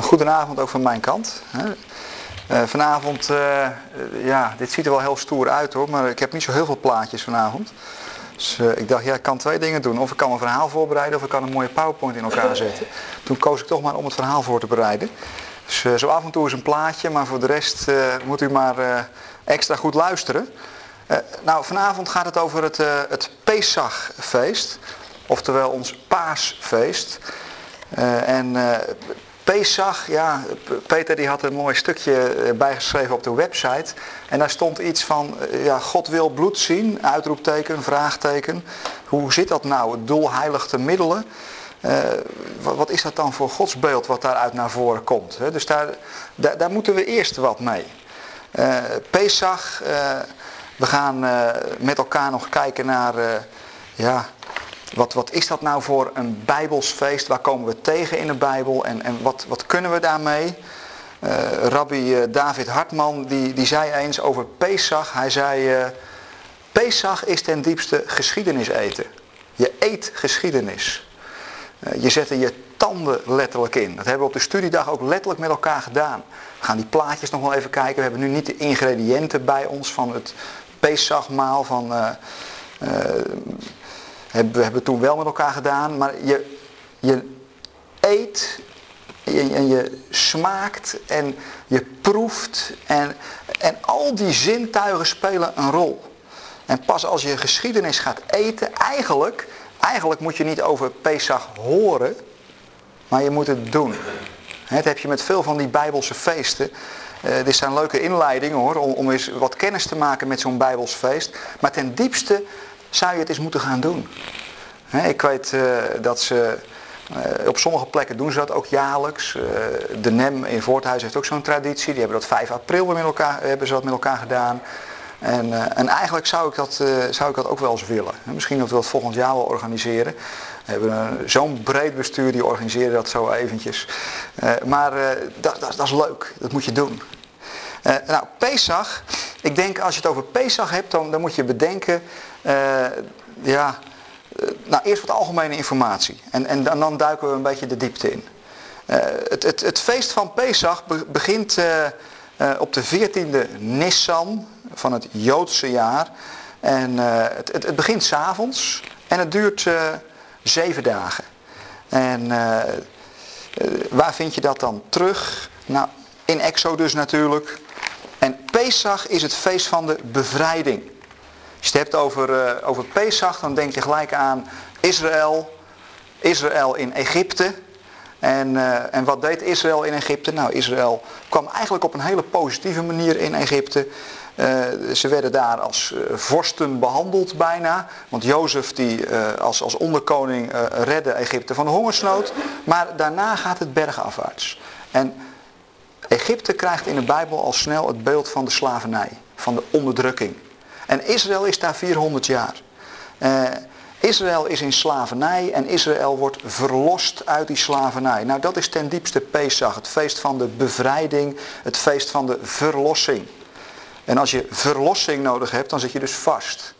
Goedenavond ook van mijn kant. Uh, vanavond, uh, ja, dit ziet er wel heel stoer uit hoor, maar ik heb niet zo heel veel plaatjes vanavond. Dus ik dacht, ja, ik kan twee dingen doen. Of ik kan een verhaal voorbereiden, of ik kan een mooie PowerPoint in elkaar zetten. Toen koos ik toch maar om het verhaal voor te bereiden. Dus zo af en toe is een plaatje, maar voor de rest moet u maar extra goed luisteren. nou, vanavond gaat het over het, het Pesachfeest, oftewel ons paasfeest. en Pesach, ja, Peter die had een mooi stukje eh, bijgeschreven op de website. En daar stond iets van, eh, ja, God wil bloed zien, uitroepteken, vraagteken. Hoe zit dat nou? Het doel heiligt de middelen. Uh, wat is dat dan voor godsbeeld wat daaruit naar voren komt? Hè? Dus daar, daar, moeten we eerst wat mee. Uh, Pesach, we gaan met elkaar nog kijken naar ja, wat, wat is dat nou voor een bijbelsfeest? Waar komen we tegen in de Bijbel? En, en wat, wat kunnen we daarmee? Uh, Rabbi eh, David Hartman die, die zei eens over Pesach. Hij zei, uh, Pesach is ten diepste geschiedenis eten. Je eet geschiedenis. Je zet er je tanden letterlijk in. Dat hebben we op de studiedag ook letterlijk met elkaar gedaan. We gaan die plaatjes nog wel even kijken. We hebben nu niet de ingrediënten bij ons van het Pesachmaal. Van, hebben we toen wel met elkaar gedaan. Maar je, je eet en je smaakt en je proeft. En, en al die zintuigen spelen een rol. En pas als je geschiedenis gaat eten, eigenlijk, eigenlijk moet je niet over Pesach horen, maar je moet het doen. Dat heb je met veel van die Bijbelse feesten. Uh, dit zijn leuke inleidingen hoor, om, om eens wat kennis te maken met zo'n Bijbels feest. Maar ten diepste zou je het eens moeten gaan doen. ik weet uh, dat ze uh, op sommige plekken doen ze dat ook jaarlijks. Uh, de NEM in Voorthuis heeft ook zo'n traditie. Die hebben dat 5 april met elkaar, hebben ze dat met elkaar gedaan. En, en eigenlijk zou ik, dat, zou ik dat ook wel eens willen. Misschien dat we dat volgend jaar wel organiseren. We hebben zo'n breed bestuur, die organiseren dat zo eventjes. maar dat, dat, dat is leuk, dat moet je doen. Nou, Pesach, ik denk als je het over Pesach hebt, dan, dan moet je bedenken, ja, uh, nou eerst wat algemene informatie. En, en, dan duiken we een beetje de diepte in. Het, het, het, feest van Pesach begint op de 14e Nissan van het Joodse jaar. En het, het, het, begint s'avonds en het duurt zeven dagen. En waar vind je dat dan terug? Nou, in Exodus natuurlijk. En Pesach is het feest van de bevrijding. Als je het hebt over, uh, over Pesach, dan denk je gelijk aan Israël. Israël in Egypte. En, uh, en wat deed Israël in Egypte? Nou, Israël kwam eigenlijk op een hele positieve manier in Egypte. Uh, ze werden daar als vorsten behandeld bijna. Want Jozef die als, als onderkoning redde Egypte van de hongersnood. Maar daarna gaat het bergafwaarts. En Egypte krijgt in de Bijbel al snel het beeld van de slavernij, van de onderdrukking. En Israël is daar 400 jaar. Uh, Israël is in slavernij en Israël wordt verlost uit die slavernij. Nou dat is ten diepste Pesach, het feest van de bevrijding, het feest van de verlossing. En als je verlossing nodig hebt, dan zit je dus vast.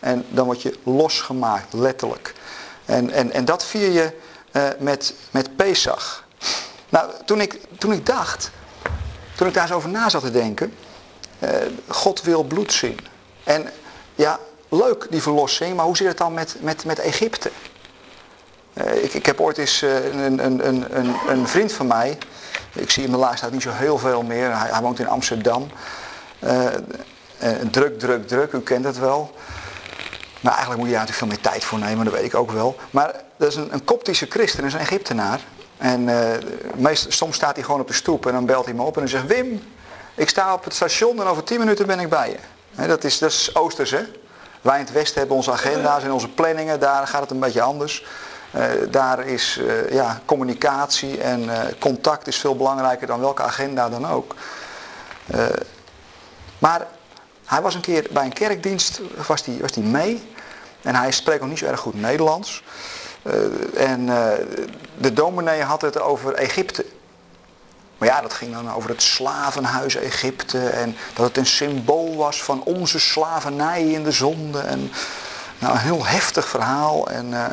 En dan word je losgemaakt, letterlijk. En, en, en dat vier je uh, met, met Pesach. Nou, toen ik, toen ik dacht, toen ik daar eens over na zat te denken. Uh, God wil bloed zien. En ja, leuk die verlossing, maar hoe zit het dan met, met, met Egypte? Uh, ik, ik heb ooit eens uh, een, een, een, een, vriend van mij. Ik zie hem de laatste niet zo heel veel meer. Hij, hij woont in Amsterdam. druk, druk, druk. U kent het wel. Maar eigenlijk moet je daar natuurlijk veel meer tijd voor nemen, dat weet ik ook wel. Maar dat is een, een koptische christen, dat is een Egyptenaar. En meest, soms staat hij gewoon op de stoep en dan belt hij me op en dan zegt Wim, ik sta op het station en over 10 minuten ben ik bij je. Dat, is, dat is oosters hè. Wij in het westen hebben onze agenda's en onze planningen, daar gaat het een beetje anders. Uh, daar is uh, ja, communicatie en contact is veel belangrijker dan welke agenda dan ook. maar hij was een keer bij een kerkdienst, was hij was mee. En hij spreekt nog niet zo erg goed Nederlands. En de dominee had het over Egypte. Maar ja, dat ging dan over het slavenhuis Egypte. En dat het een symbool was van onze slavernij in de zonde. En, nou, een heel heftig verhaal. En, uh,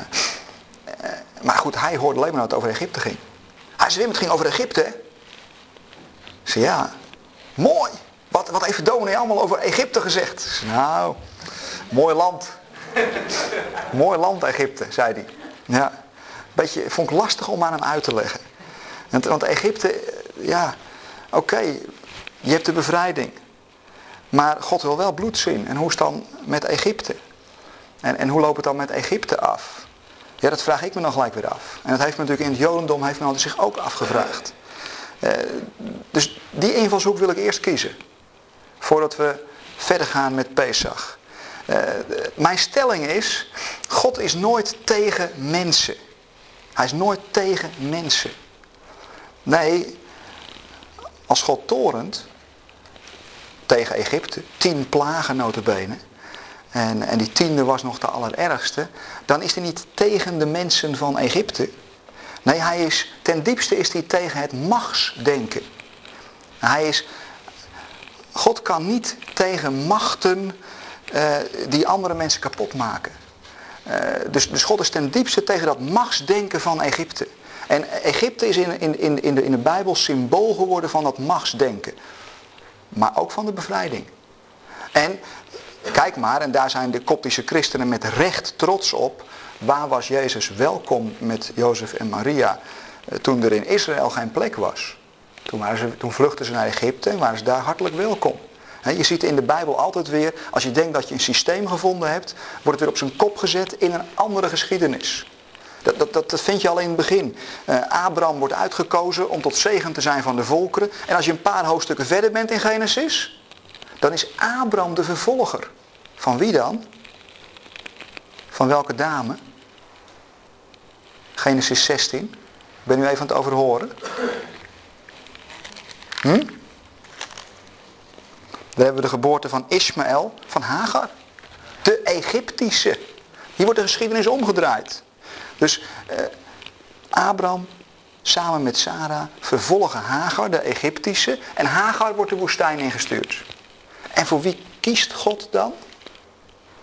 maar goed, hij hoorde alleen maar dat het over Egypte ging. Hij zei, Wim, het ging over Egypte. Ik zei, ja, mooi. Wat, wat heeft dominee allemaal over Egypte gezegd? Zei, nou, mooi land. mooi land Egypte, zei hij. Ja, beetje, vond ik lastig om aan hem uit te leggen. Want Egypte, ja, oké, je hebt de bevrijding. Maar God wil wel bloed zien. En hoe is het dan met Egypte? En, en hoe loopt het dan met Egypte af? Ja, dat vraag ik me nog gelijk weer af. En dat heeft me natuurlijk in het Jodendom heeft men zich ook afgevraagd. Uh, dus die invalshoek wil ik eerst kiezen. Voordat we verder gaan met Pesach. Uh, mijn stelling is, God is nooit tegen mensen. Hij is nooit tegen mensen. Nee, als God torent tegen Egypte, tien plagen notabene, en, en die tiende was nog de allerergste, dan is hij niet tegen de mensen van Egypte. Nee, hij is, ten diepste is hij tegen het machtsdenken. Hij is, God kan niet tegen machten uh, die andere mensen kapot maken. Uh, dus, dus God is ten diepste tegen dat machtsdenken van Egypte. En Egypte is in, in, in, in, de, in de Bijbel symbool geworden van dat machtsdenken. Maar ook van de bevrijding. En kijk maar, en daar zijn de koptische christenen met recht trots op. Waar was Jezus welkom met Jozef en Maria eh, toen er in Israël geen plek was? Toen, waren ze, toen vluchtten ze naar Egypte en waren ze daar hartelijk welkom. Je ziet in de Bijbel altijd weer, als je denkt dat je een systeem gevonden hebt, wordt het weer op zijn kop gezet in een andere geschiedenis. Dat, dat, dat, vind je al in het begin. Uh, Abraham wordt uitgekozen om tot zegen te zijn van de volkeren. En als je een paar hoofdstukken verder bent in Genesis, dan is Abraham de vervolger. Van wie dan? Van welke dame? Genesis 16. Ik ben u even aan het overhoren. Hm? Daar hebben we de geboorte van Ismaël van Hagar. De Egyptische. Hier wordt de geschiedenis omgedraaid. Dus eh, Abraham samen met Sarah vervolgen Hagar, de Egyptische. En Hagar wordt de woestijn ingestuurd. En voor wie kiest God dan?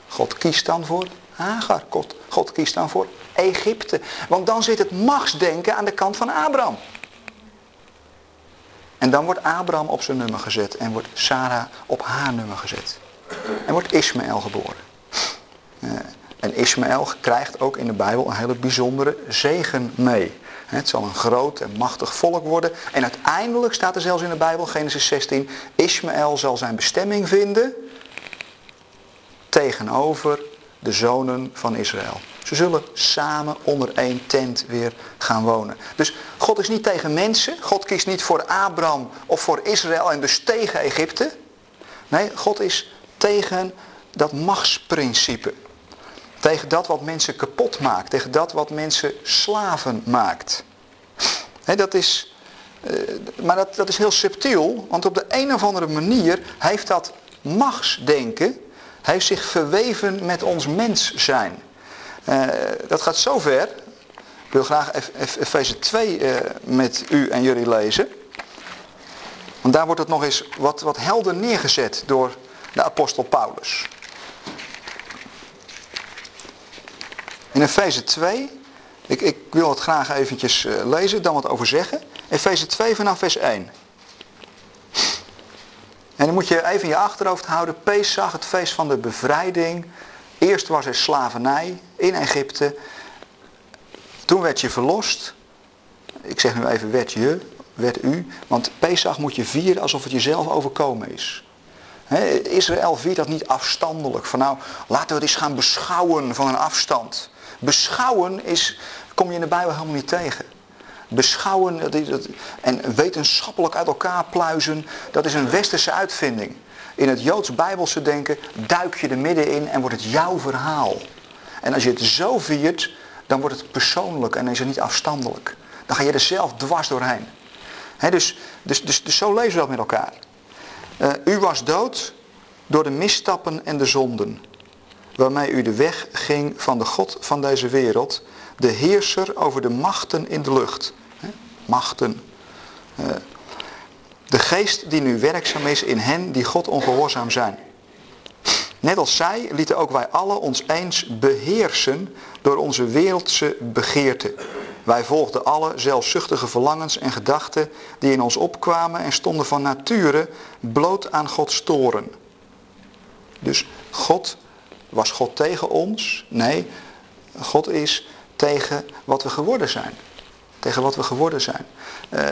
God kiest dan voor Hagar. God, kiest dan voor Egypte. Want dan zit het machtsdenken aan de kant van Abraham. En dan wordt Abraham op zijn nummer gezet en wordt Sarah op haar nummer gezet. En wordt Ismaël geboren. En Ismaël krijgt ook in de Bijbel een hele bijzondere zegen mee. Het zal een groot en machtig volk worden. En uiteindelijk staat er zelfs in de Bijbel, Genesis 16, Ismaël zal zijn bestemming vinden tegenover de zonen van Israël. Ze zullen samen onder één tent weer gaan wonen. Dus God is niet tegen mensen. God kiest niet voor Abraham of voor Israël en dus tegen Egypte. Nee, God is tegen dat machtsprincipe. Tegen dat wat mensen kapot maakt. Tegen dat wat mensen slaven maakt. dat is, uh, maar dat, dat is heel subtiel. Want op de een of andere manier heeft dat machtsdenken... heeft zich verweven met ons mens zijn. Uh, dat gaat zo ver. Ik wil graag Efeze 2 uh, met u en jullie lezen. Want daar wordt het nog eens wat, wat helder neergezet door de apostel Paulus. In Efeze 2, ik, ik wil het graag eventjes uh, lezen, dan wat over zeggen. Efeze 2 vanaf vers 1. En dan moet je even in je achterhoofd houden, Pesach, het feest van de bevrijding. Eerst was er slavernij in Egypte. Toen werd je verlost. Ik zeg nu even werd je, werd u. Want Pesach moet je vieren alsof het jezelf overkomen is. Israël viert dat niet afstandelijk. Van nou, laten we het eens gaan beschouwen van een afstand. Beschouwen is, kom je in de Bijbel helemaal niet tegen. Beschouwen en wetenschappelijk uit elkaar pluizen, dat is een westerse uitvinding. In het Joods-Bijbelse denken duik je er middenin en wordt het jouw verhaal. En als je het zo viert, dan wordt het persoonlijk en is het niet afstandelijk. Dan ga je er zelf dwars doorheen. dus, dus, dus, dus zo lezen we dat met elkaar. Uh, u was dood door de misstappen en de zonden waarmee u de weg ging van de God van deze wereld, de heerser over de machten in de lucht. Machten. Eh, de geest die nu werkzaam is in hen die God ongehoorzaam zijn. Net als zij lieten ook wij allen ons eens beheersen door onze wereldse begeerte. Wij volgden alle zelfzuchtige verlangens en gedachten die in ons opkwamen en stonden van nature bloot aan Gods toren. Dus God, was God tegen ons? Nee, God is tegen wat we geworden zijn. Tegen wat we geworden zijn. Uh,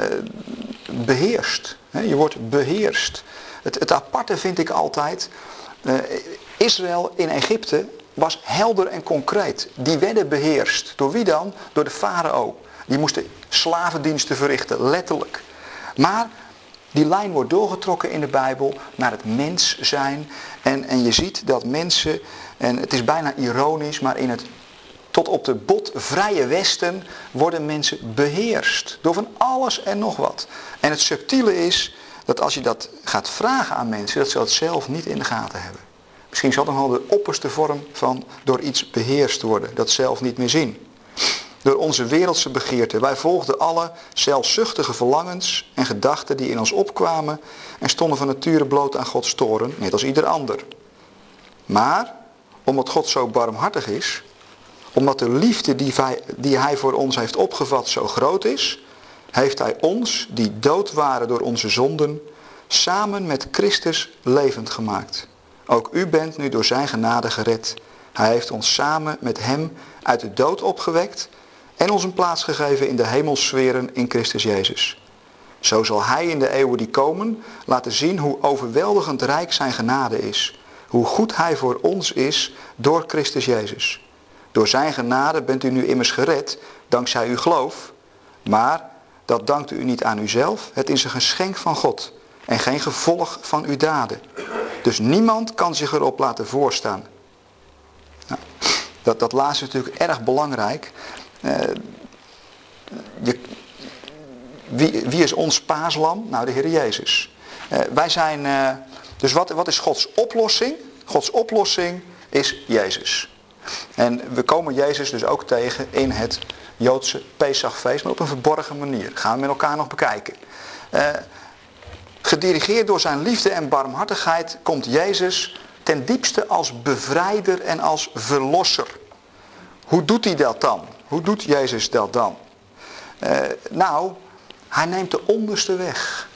beheerst. Je wordt beheerst. Het, het aparte vind ik altijd. Uh, Israël in Egypte was helder en concreet. Die werden beheerst. Door wie dan? Door de farao. Die moesten slavendiensten verrichten, letterlijk. Maar die lijn wordt doorgetrokken in de Bijbel naar het mens zijn. En, en je ziet dat mensen, en het is bijna ironisch, maar in het tot op de bot vrije westen worden mensen beheerst. Door van alles en nog wat. En het subtiele is dat als je dat gaat vragen aan mensen, dat ze dat zelf niet in de gaten hebben. Misschien zal dat wel de opperste vorm van door iets beheerst worden, dat zelf niet meer zien. Door onze wereldse begeerten. Wij volgden alle zelfzuchtige verlangens en gedachten die in ons opkwamen en stonden van nature bloot aan Gods toren, net als ieder ander. Maar, omdat God zo barmhartig is, omdat de liefde die, hij voor ons heeft opgevat zo groot is, heeft hij ons, die dood waren door onze zonden, samen met Christus levend gemaakt. Ook u bent nu door zijn genade gered. Hij heeft ons samen met hem uit de dood opgewekt en ons een plaats gegeven in de hemelsferen in Christus Jezus. Zo zal hij in de eeuwen die komen laten zien hoe overweldigend rijk zijn genade is. Hoe goed hij voor ons is door Christus Jezus. Door zijn genade bent u nu immers gered, dankzij uw geloof. Maar dat dankt u niet aan uzelf, het is een geschenk van God en geen gevolg van uw daden. Dus niemand kan zich erop laten voorstaan. Nou, dat, dat laatste is natuurlijk erg belangrijk. Uh, je, wie, wie, is ons paaslam? Nou, de Heer Jezus. Uh, wij zijn, uh, dus wat, wat is Gods oplossing? Gods oplossing is Jezus. En we komen Jezus dus ook tegen in het Joodse Pesachfeest, maar op een verborgen manier. Gaan we met elkaar nog bekijken. Uh, gedirigeerd door zijn liefde en barmhartigheid komt Jezus ten diepste als bevrijder en als verlosser. Hoe doet hij dat dan? Hoe doet Jezus dat dan? Uh, nou, hij neemt de onderste weg.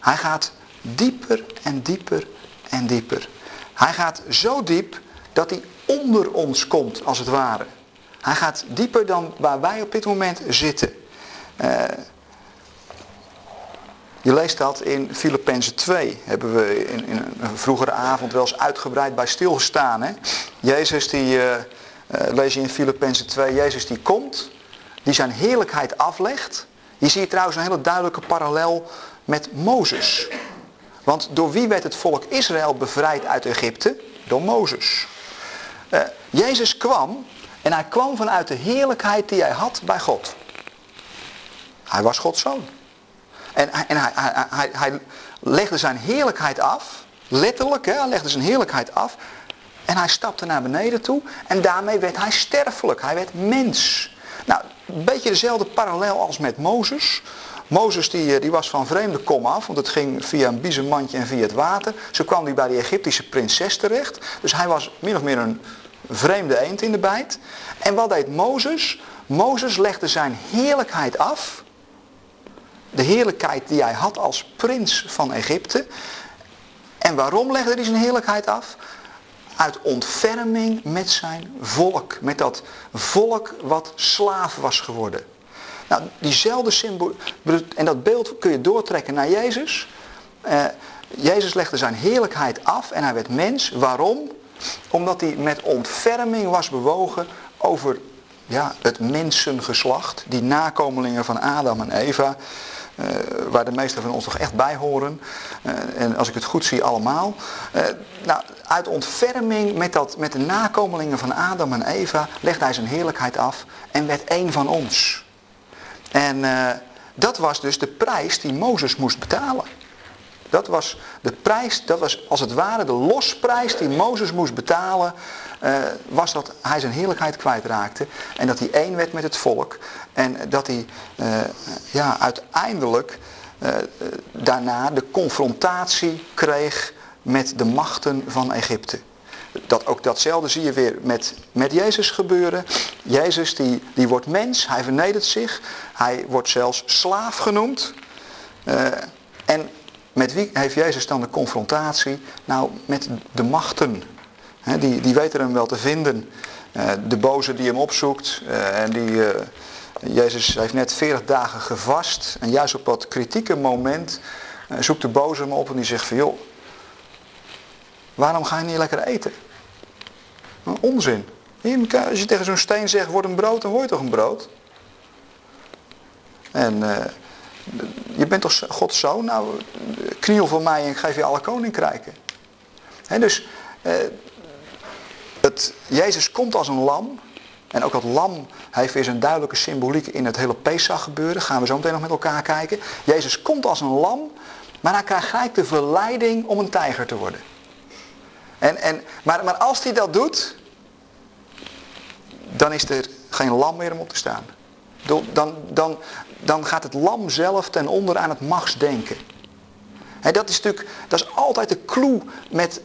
Hij gaat dieper en dieper en dieper. Hij gaat zo diep dat hij onder ons komt, als het ware. Hij gaat dieper dan waar wij op dit moment zitten. Uh, je leest dat in Filippenzen 2. Hebben we in, in, een vroegere avond wel eens uitgebreid bij stilgestaan. Hè? Jezus die, uh, uh, lees je in Filippenzen 2, Jezus die komt, die zijn heerlijkheid aflegt. Je trouwens een hele duidelijke parallel met Mozes. Want door wie werd het volk Israël bevrijd uit Egypte? Door Mozes. Uh, Jezus kwam en hij kwam vanuit de heerlijkheid die hij had bij God. Hij was Gods zoon. En, en hij, hij, hij, hij, legde zijn heerlijkheid af, letterlijk, hè, hij legde zijn heerlijkheid af. En hij stapte naar beneden toe en daarmee werd hij sterfelijk, hij werd mens. Nou, een beetje dezelfde parallel als met Mozes. Mozes die, eh, die was van vreemde kom af, want het ging via een biezenmandje en via het water. Zo kwam hij bij die Egyptische prinses terecht. Dus hij was min of meer een vreemde eend in de bijt. En wat deed Mozes? Mozes legde zijn heerlijkheid af. De heerlijkheid die hij had als prins van Egypte. En waarom legde hij zijn heerlijkheid af? Uit ontferming met zijn volk. Met dat volk wat slaaf was geworden. Nou, diezelfde symbool, en dat beeld kun je doortrekken naar Jezus. Uh, Jezus legde zijn heerlijkheid af en hij werd mens. Waarom? Omdat hij met ontferming was bewogen over ja, het mensengeslacht. Die nakomelingen van Adam en Eva. Uh, waar de meesten van ons toch echt bij horen. Uh, en als ik het goed zie, allemaal. Nou, uit ontferming met, dat, met de nakomelingen van Adam en Eva legde hij zijn heerlijkheid af en werd één van ons. En dat was dus de prijs die Mozes moest betalen. Dat was de prijs, dat was als het ware de losprijs die Mozes moest betalen. Uh, was dat hij zijn heerlijkheid kwijtraakte. En dat hij één werd met het volk. En dat hij uh, ja, uiteindelijk daarna de confrontatie kreeg met de machten van Egypte. dat, ook datzelfde zie je weer met, met Jezus gebeuren. Jezus die, die wordt mens, hij vernedert zich. Hij wordt zelfs slaaf genoemd. Uh, en met wie heeft Jezus dan de confrontatie? Nou, met de machten. Die, die weten hem wel te vinden. Uh, de boze die hem opzoekt. Uh, en die, Jezus heeft net 40 dagen gevast. En juist op dat kritieke moment zoekt de boze hem op en die zegt van joh, waarom ga je niet lekker eten? Onzin. Als je tegen zo'n steen zegt, word een brood, dan word je toch een brood? En uh, je bent toch Gods zoon? Nou, kniel voor mij en geef je alle koninkrijken. He, dus, uh, het, Jezus komt als een lam. En ook dat lam heeft weer zijn duidelijke symboliek in het hele Pesach gebeuren. Gaan we zo meteen nog met elkaar kijken. Jezus komt als een lam, maar hij krijgt gelijk de verleiding om een tijger te worden. En, en, maar, maar als hij dat doet, dan is er geen lam meer om op te staan. Dan, dan, dan gaat het lam zelf ten onder aan het machtsdenken. En dat is natuurlijk, dat is altijd de clue met,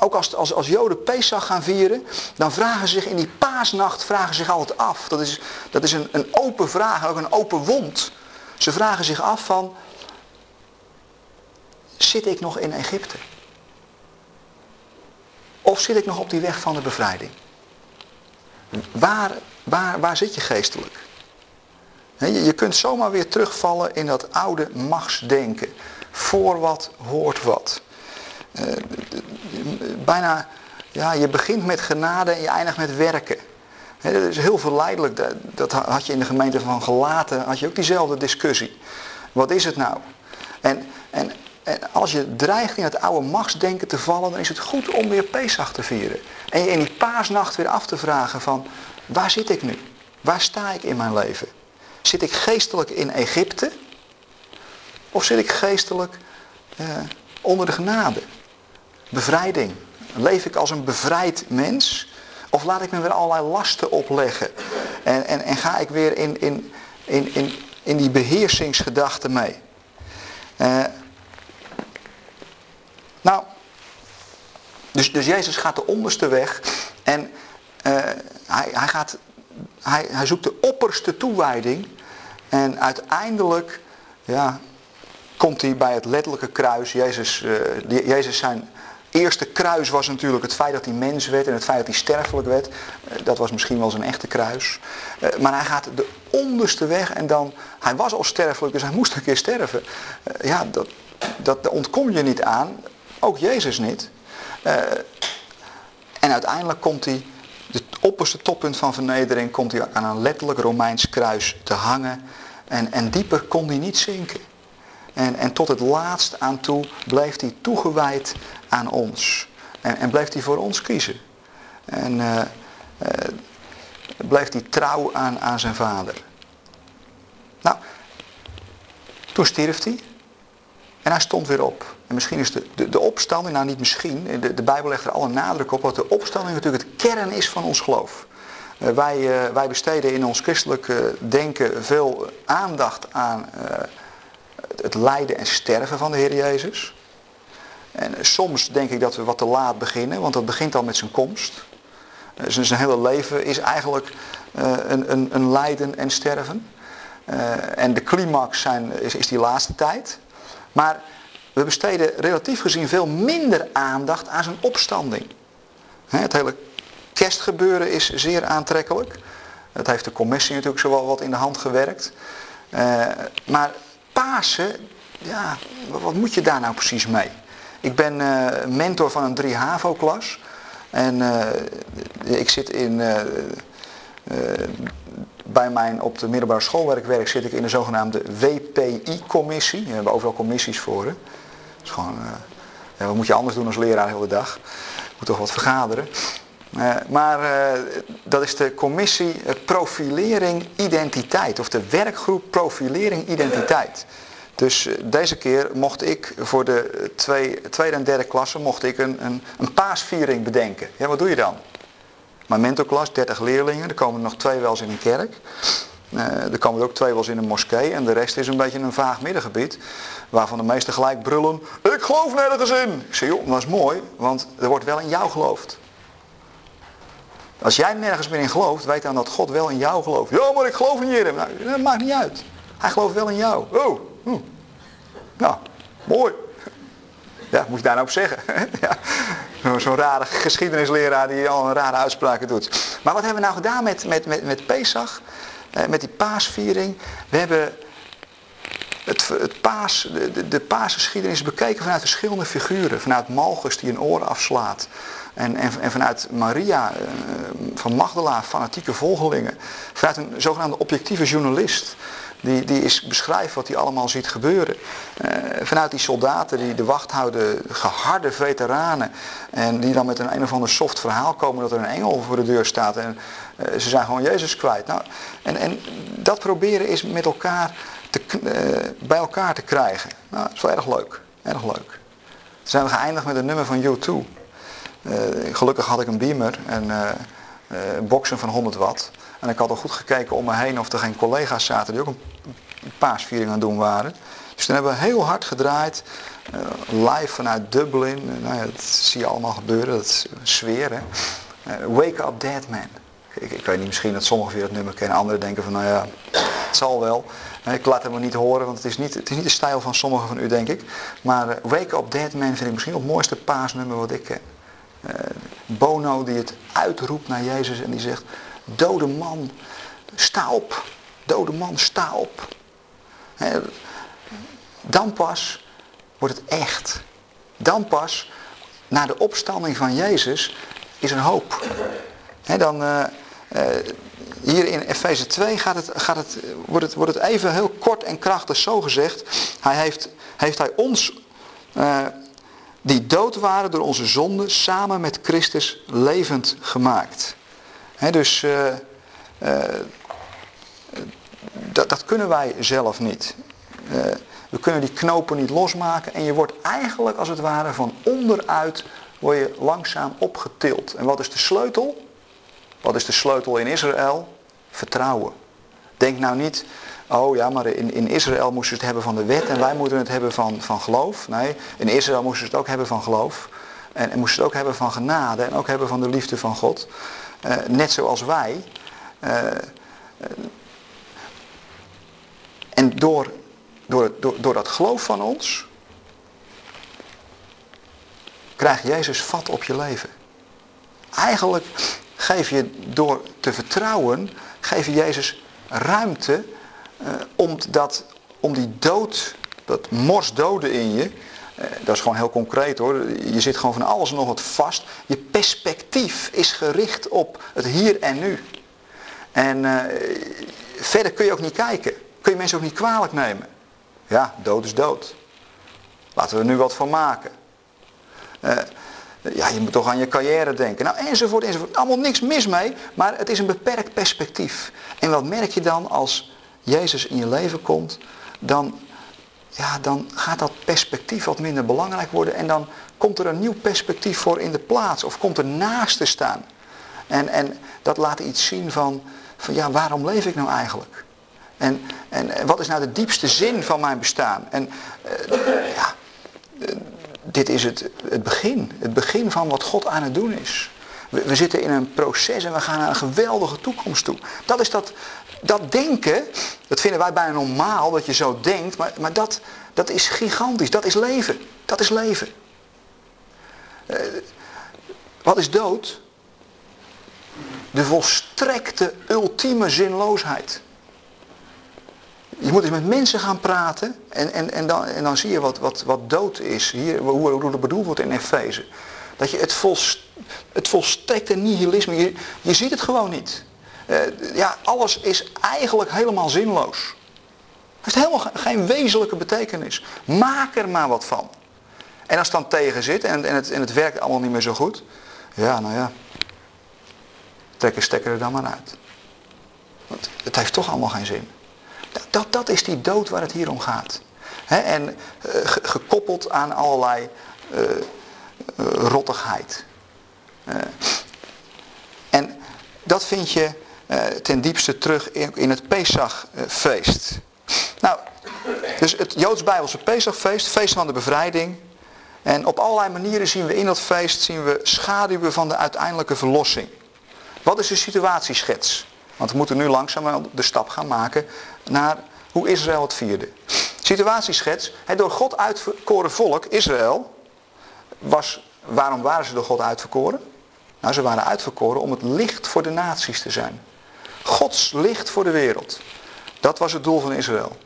ook als, als, als Joden Pesach gaan vieren, dan vragen ze zich in die paasnacht vragen zich altijd af. Dat is, dat is een, een open vraag, ook een open wond. Ze vragen zich af van, zit ik nog in Egypte? Of zit ik nog op die weg van de bevrijding? Waar, waar, waar zit je geestelijk? Je kunt zomaar weer terugvallen in dat oude machtsdenken. Voor wat hoort wat. Eh, bijna, ja, je begint met genade en je eindigt met werken. dat is heel verleidelijk. Dat had je in de gemeente van Gelaten, had je ook diezelfde discussie. Wat is het nou? En, en als je dreigt in het oude machtsdenken te vallen, dan is het goed om weer Pesach te vieren. En je in die paasnacht weer af te vragen van, waar zit ik nu? Waar sta ik in mijn leven? Zit ik geestelijk in Egypte? Of zit ik geestelijk eh, onder de genade? Bevrijding. Leef ik als een bevrijd mens? Of laat ik me weer allerlei lasten opleggen? En, en, en ga ik weer in, in, in, in, in die beheersingsgedachte mee? Uh, nou, dus, dus Jezus gaat de onderste weg en uh, hij, hij, gaat, hij, hij zoekt de opperste toewijding en uiteindelijk ja, komt hij bij het letterlijke kruis. Jezus, uh, Jezus zijn eerste kruis was natuurlijk het feit dat hij mens werd en het feit dat hij sterfelijk werd. Uh, dat was misschien wel zijn echte kruis. maar hij gaat de onderste weg en dan, hij was al sterfelijk dus hij moest een keer sterven. ja, dat, dat, daar ontkom je niet aan. Ook Jezus niet. En uiteindelijk komt hij, het opperste toppunt van vernedering, komt hij aan een letterlijk Romeins kruis te hangen. En, en dieper kon hij niet zinken. En, en tot het laatst aan toe bleef hij toegewijd aan ons. En, en bleef hij voor ons kiezen. En uh, uh, bleef hij trouw aan, aan zijn vader. Nou, toen stierf hij. En hij stond weer op. En misschien is de, de, de opstanding, nou niet misschien, de, de Bijbel legt er alle nadruk op, dat de opstanding natuurlijk het kern is van ons geloof. Uh, wij, uh, wij besteden in ons christelijk uh, denken veel aandacht aan het lijden en sterven van de Heer Jezus. En soms denk ik dat we wat te laat beginnen, want dat begint al met zijn komst. Zijn hele leven is eigenlijk een, een, een lijden en sterven. en de climax zijn, is, is die laatste tijd. Maar we besteden relatief gezien veel minder aandacht aan zijn opstanding. Het hele kerstgebeuren is zeer aantrekkelijk. Dat heeft de commissie natuurlijk zowel wat in de hand gewerkt. Uh, maar Pasen, ja, wat moet je daar nou precies mee? Ik ben uh, mentor van een 3 HAVO-klas. En uh, ik zit in, bij mijn op de middelbare schoolwerkwerk zit ik in de zogenaamde WPI-commissie. We hebben overal commissies voor. Hè? is gewoon, ja, wat moet je anders doen als leraar de hele dag? Moet toch wat vergaderen. Uh, maar uh, dat is de commissie profilering identiteit. Of de werkgroep profilering identiteit. Dus deze keer mocht ik voor de twee, tweede en derde klasse mocht ik een, een, een paasviering bedenken. Ja, wat doe je dan? Mijn mentorklas, 30 leerlingen, er komen nog twee wel eens in een kerk. Er komen ook twee wel eens in een moskee en de rest is een beetje een vaag middengebied. Waarvan de meesten gelijk brullen, ik geloof nergens in. Ik zeg, joh, dat is mooi, want er wordt wel in jou geloofd. Als jij nergens meer in gelooft, weet dan dat God wel in jou gelooft. Ja, maar ik geloof in je. Nou, dat maakt niet uit. Hij gelooft wel in jou. Oh, hm. nou, mooi. Ja, moet je daar nou op zeggen? ja. Zo'n rare geschiedenisleraar die al een rare uitspraken doet. Maar wat hebben we nou gedaan met, met, met, met Pesach? Eh, met die paasviering? We hebben het, het paas, de, de, de paasgeschiedenis bekeken vanuit verschillende figuren. Vanuit Malchus die een oor afslaat. En, en, vanuit Maria eh, van Magdala, fanatieke volgelingen. Vanuit een zogenaamde objectieve journalist. Die, die is beschrijft wat hij allemaal ziet gebeuren. Uh, vanuit die soldaten die de wacht houden, geharde veteranen. En die dan met een een of ander soft verhaal komen dat er een engel voor de deur staat. En uh, ze zijn gewoon Jezus kwijt. Nou, en, en dat proberen is met elkaar te, bij elkaar te krijgen. Nou, dat is wel erg leuk. Erg leuk. Toen zijn we geëindigd met een nummer van U2. Gelukkig had ik een beamer en boksen van 100 watt. En ik had al goed gekeken om me heen of er geen collega's zaten die ook een paasviering aan het doen waren. Dus toen hebben we heel hard gedraaid. Live vanuit Dublin. nou ja, dat zie je allemaal gebeuren. Dat is sfeer hè. Wake Up Dead Man. Ik, ik, weet niet, misschien dat sommigen weer het nummer kennen. Anderen denken van nou ja, het zal wel. Ik laat hem niet horen, want het is niet, het is niet de stijl van sommigen van u denk ik. Maar Wake Up Dead Man vind ik misschien het mooiste paasnummer wat ik ken. Bono die het uitroept naar Jezus en die zegt... Dode man, sta op. Dode man, sta op. Dan pas wordt het echt. Dan pas, na de opstanding van Jezus, is er hoop. dan, uh, uh, hier in Efeze 2 gaat het, gaat het, wordt, het, wordt het even heel kort en krachtig zo gezegd. Hij heeft, heeft hij ons, uh, die dood waren door onze zonden, samen met Christus levend gemaakt dus uh, uh, dat, dat, kunnen wij zelf niet. Uh, we kunnen die knopen niet losmaken en je wordt eigenlijk als het ware van onderuit word je langzaam opgetild. En wat is de sleutel? Wat is de sleutel in Israël? Vertrouwen. Denk nou niet, oh ja, maar in, in Israël moesten ze het hebben van de wet en wij moeten het hebben van, van geloof. Nee, in Israël moesten ze het ook hebben van geloof. En, en moesten ze het ook hebben van genade en ook hebben van de liefde van God. Uh, net zoals wij. Uh, en door, door, door, door dat geloof van ons krijgt Jezus vat op je leven. Eigenlijk geef je door te vertrouwen, geef je Jezus ruimte om, dat, om die dood, dat morsdoden in je, uh, dat is gewoon heel concreet hoor. Je zit gewoon van alles en nog wat vast. Je perspectief is gericht op het hier en nu. En uh, verder kun je ook niet kijken. Kun je mensen ook niet kwalijk nemen. Ja, dood is dood. Laten we er nu wat van maken. Ja, je moet toch aan je carrière denken. Nou, enzovoort, enzovoort. Allemaal niks mis mee, maar het is een beperkt perspectief. En wat merk je dan als Jezus in je leven komt? Dan ja, dan gaat dat perspectief wat minder belangrijk worden en dan komt er een nieuw perspectief voor in de plaats of komt er naast te staan. En, en dat laat iets zien van, van ja, waarom leef ik nou eigenlijk? En, en wat is nou de diepste zin van mijn bestaan? En uh, ja, dit is het, het begin. Het begin van wat God aan het doen is. We, we, zitten in een proces en we gaan naar een geweldige toekomst toe. Dat is dat, dat denken, dat vinden wij bijna normaal dat je zo denkt, maar, maar dat, dat is gigantisch. Dat is leven. Dat is leven. Uh, wat is dood? De volstrekte ultieme zinloosheid. Je moet eens met mensen gaan praten en, en, en, dan, en dan zie je wat, wat, wat dood is. Hier, hoe, hoe dat bedoeld wordt in Efeze. Dat je het, volst, het volstrekte nihilisme, je, je ziet het gewoon niet. Uh, ja, alles is eigenlijk helemaal zinloos. Het heeft helemaal geen wezenlijke betekenis. Maak er maar wat van. En als het dan tegen zit en, en, het, en het werkt allemaal niet meer zo goed. Ja, nou ja. Trek een stekker er dan maar uit. Want het heeft toch allemaal geen zin. Dat, dat, is die dood waar het hier om gaat. En uh, gekoppeld aan allerlei uh, en dat vind je ten diepste terug in, in het Pesachfeest. Nou, dus het Joods-Bijbelse Pesachfeest, feest van de bevrijding. En op allerlei manieren zien we in dat feest zien we schaduwen van de uiteindelijke verlossing. Wat is de situatieschets? Want we moeten nu langzaam de stap gaan maken naar hoe Israël het vierde. Situatieschets. Het door God uitverkoren volk, Israël, was, waarom waren ze door God uitverkoren? Nou, ze waren uitverkoren om het licht voor de naties te zijn. Gods licht voor de wereld. Dat was het doel van Israël.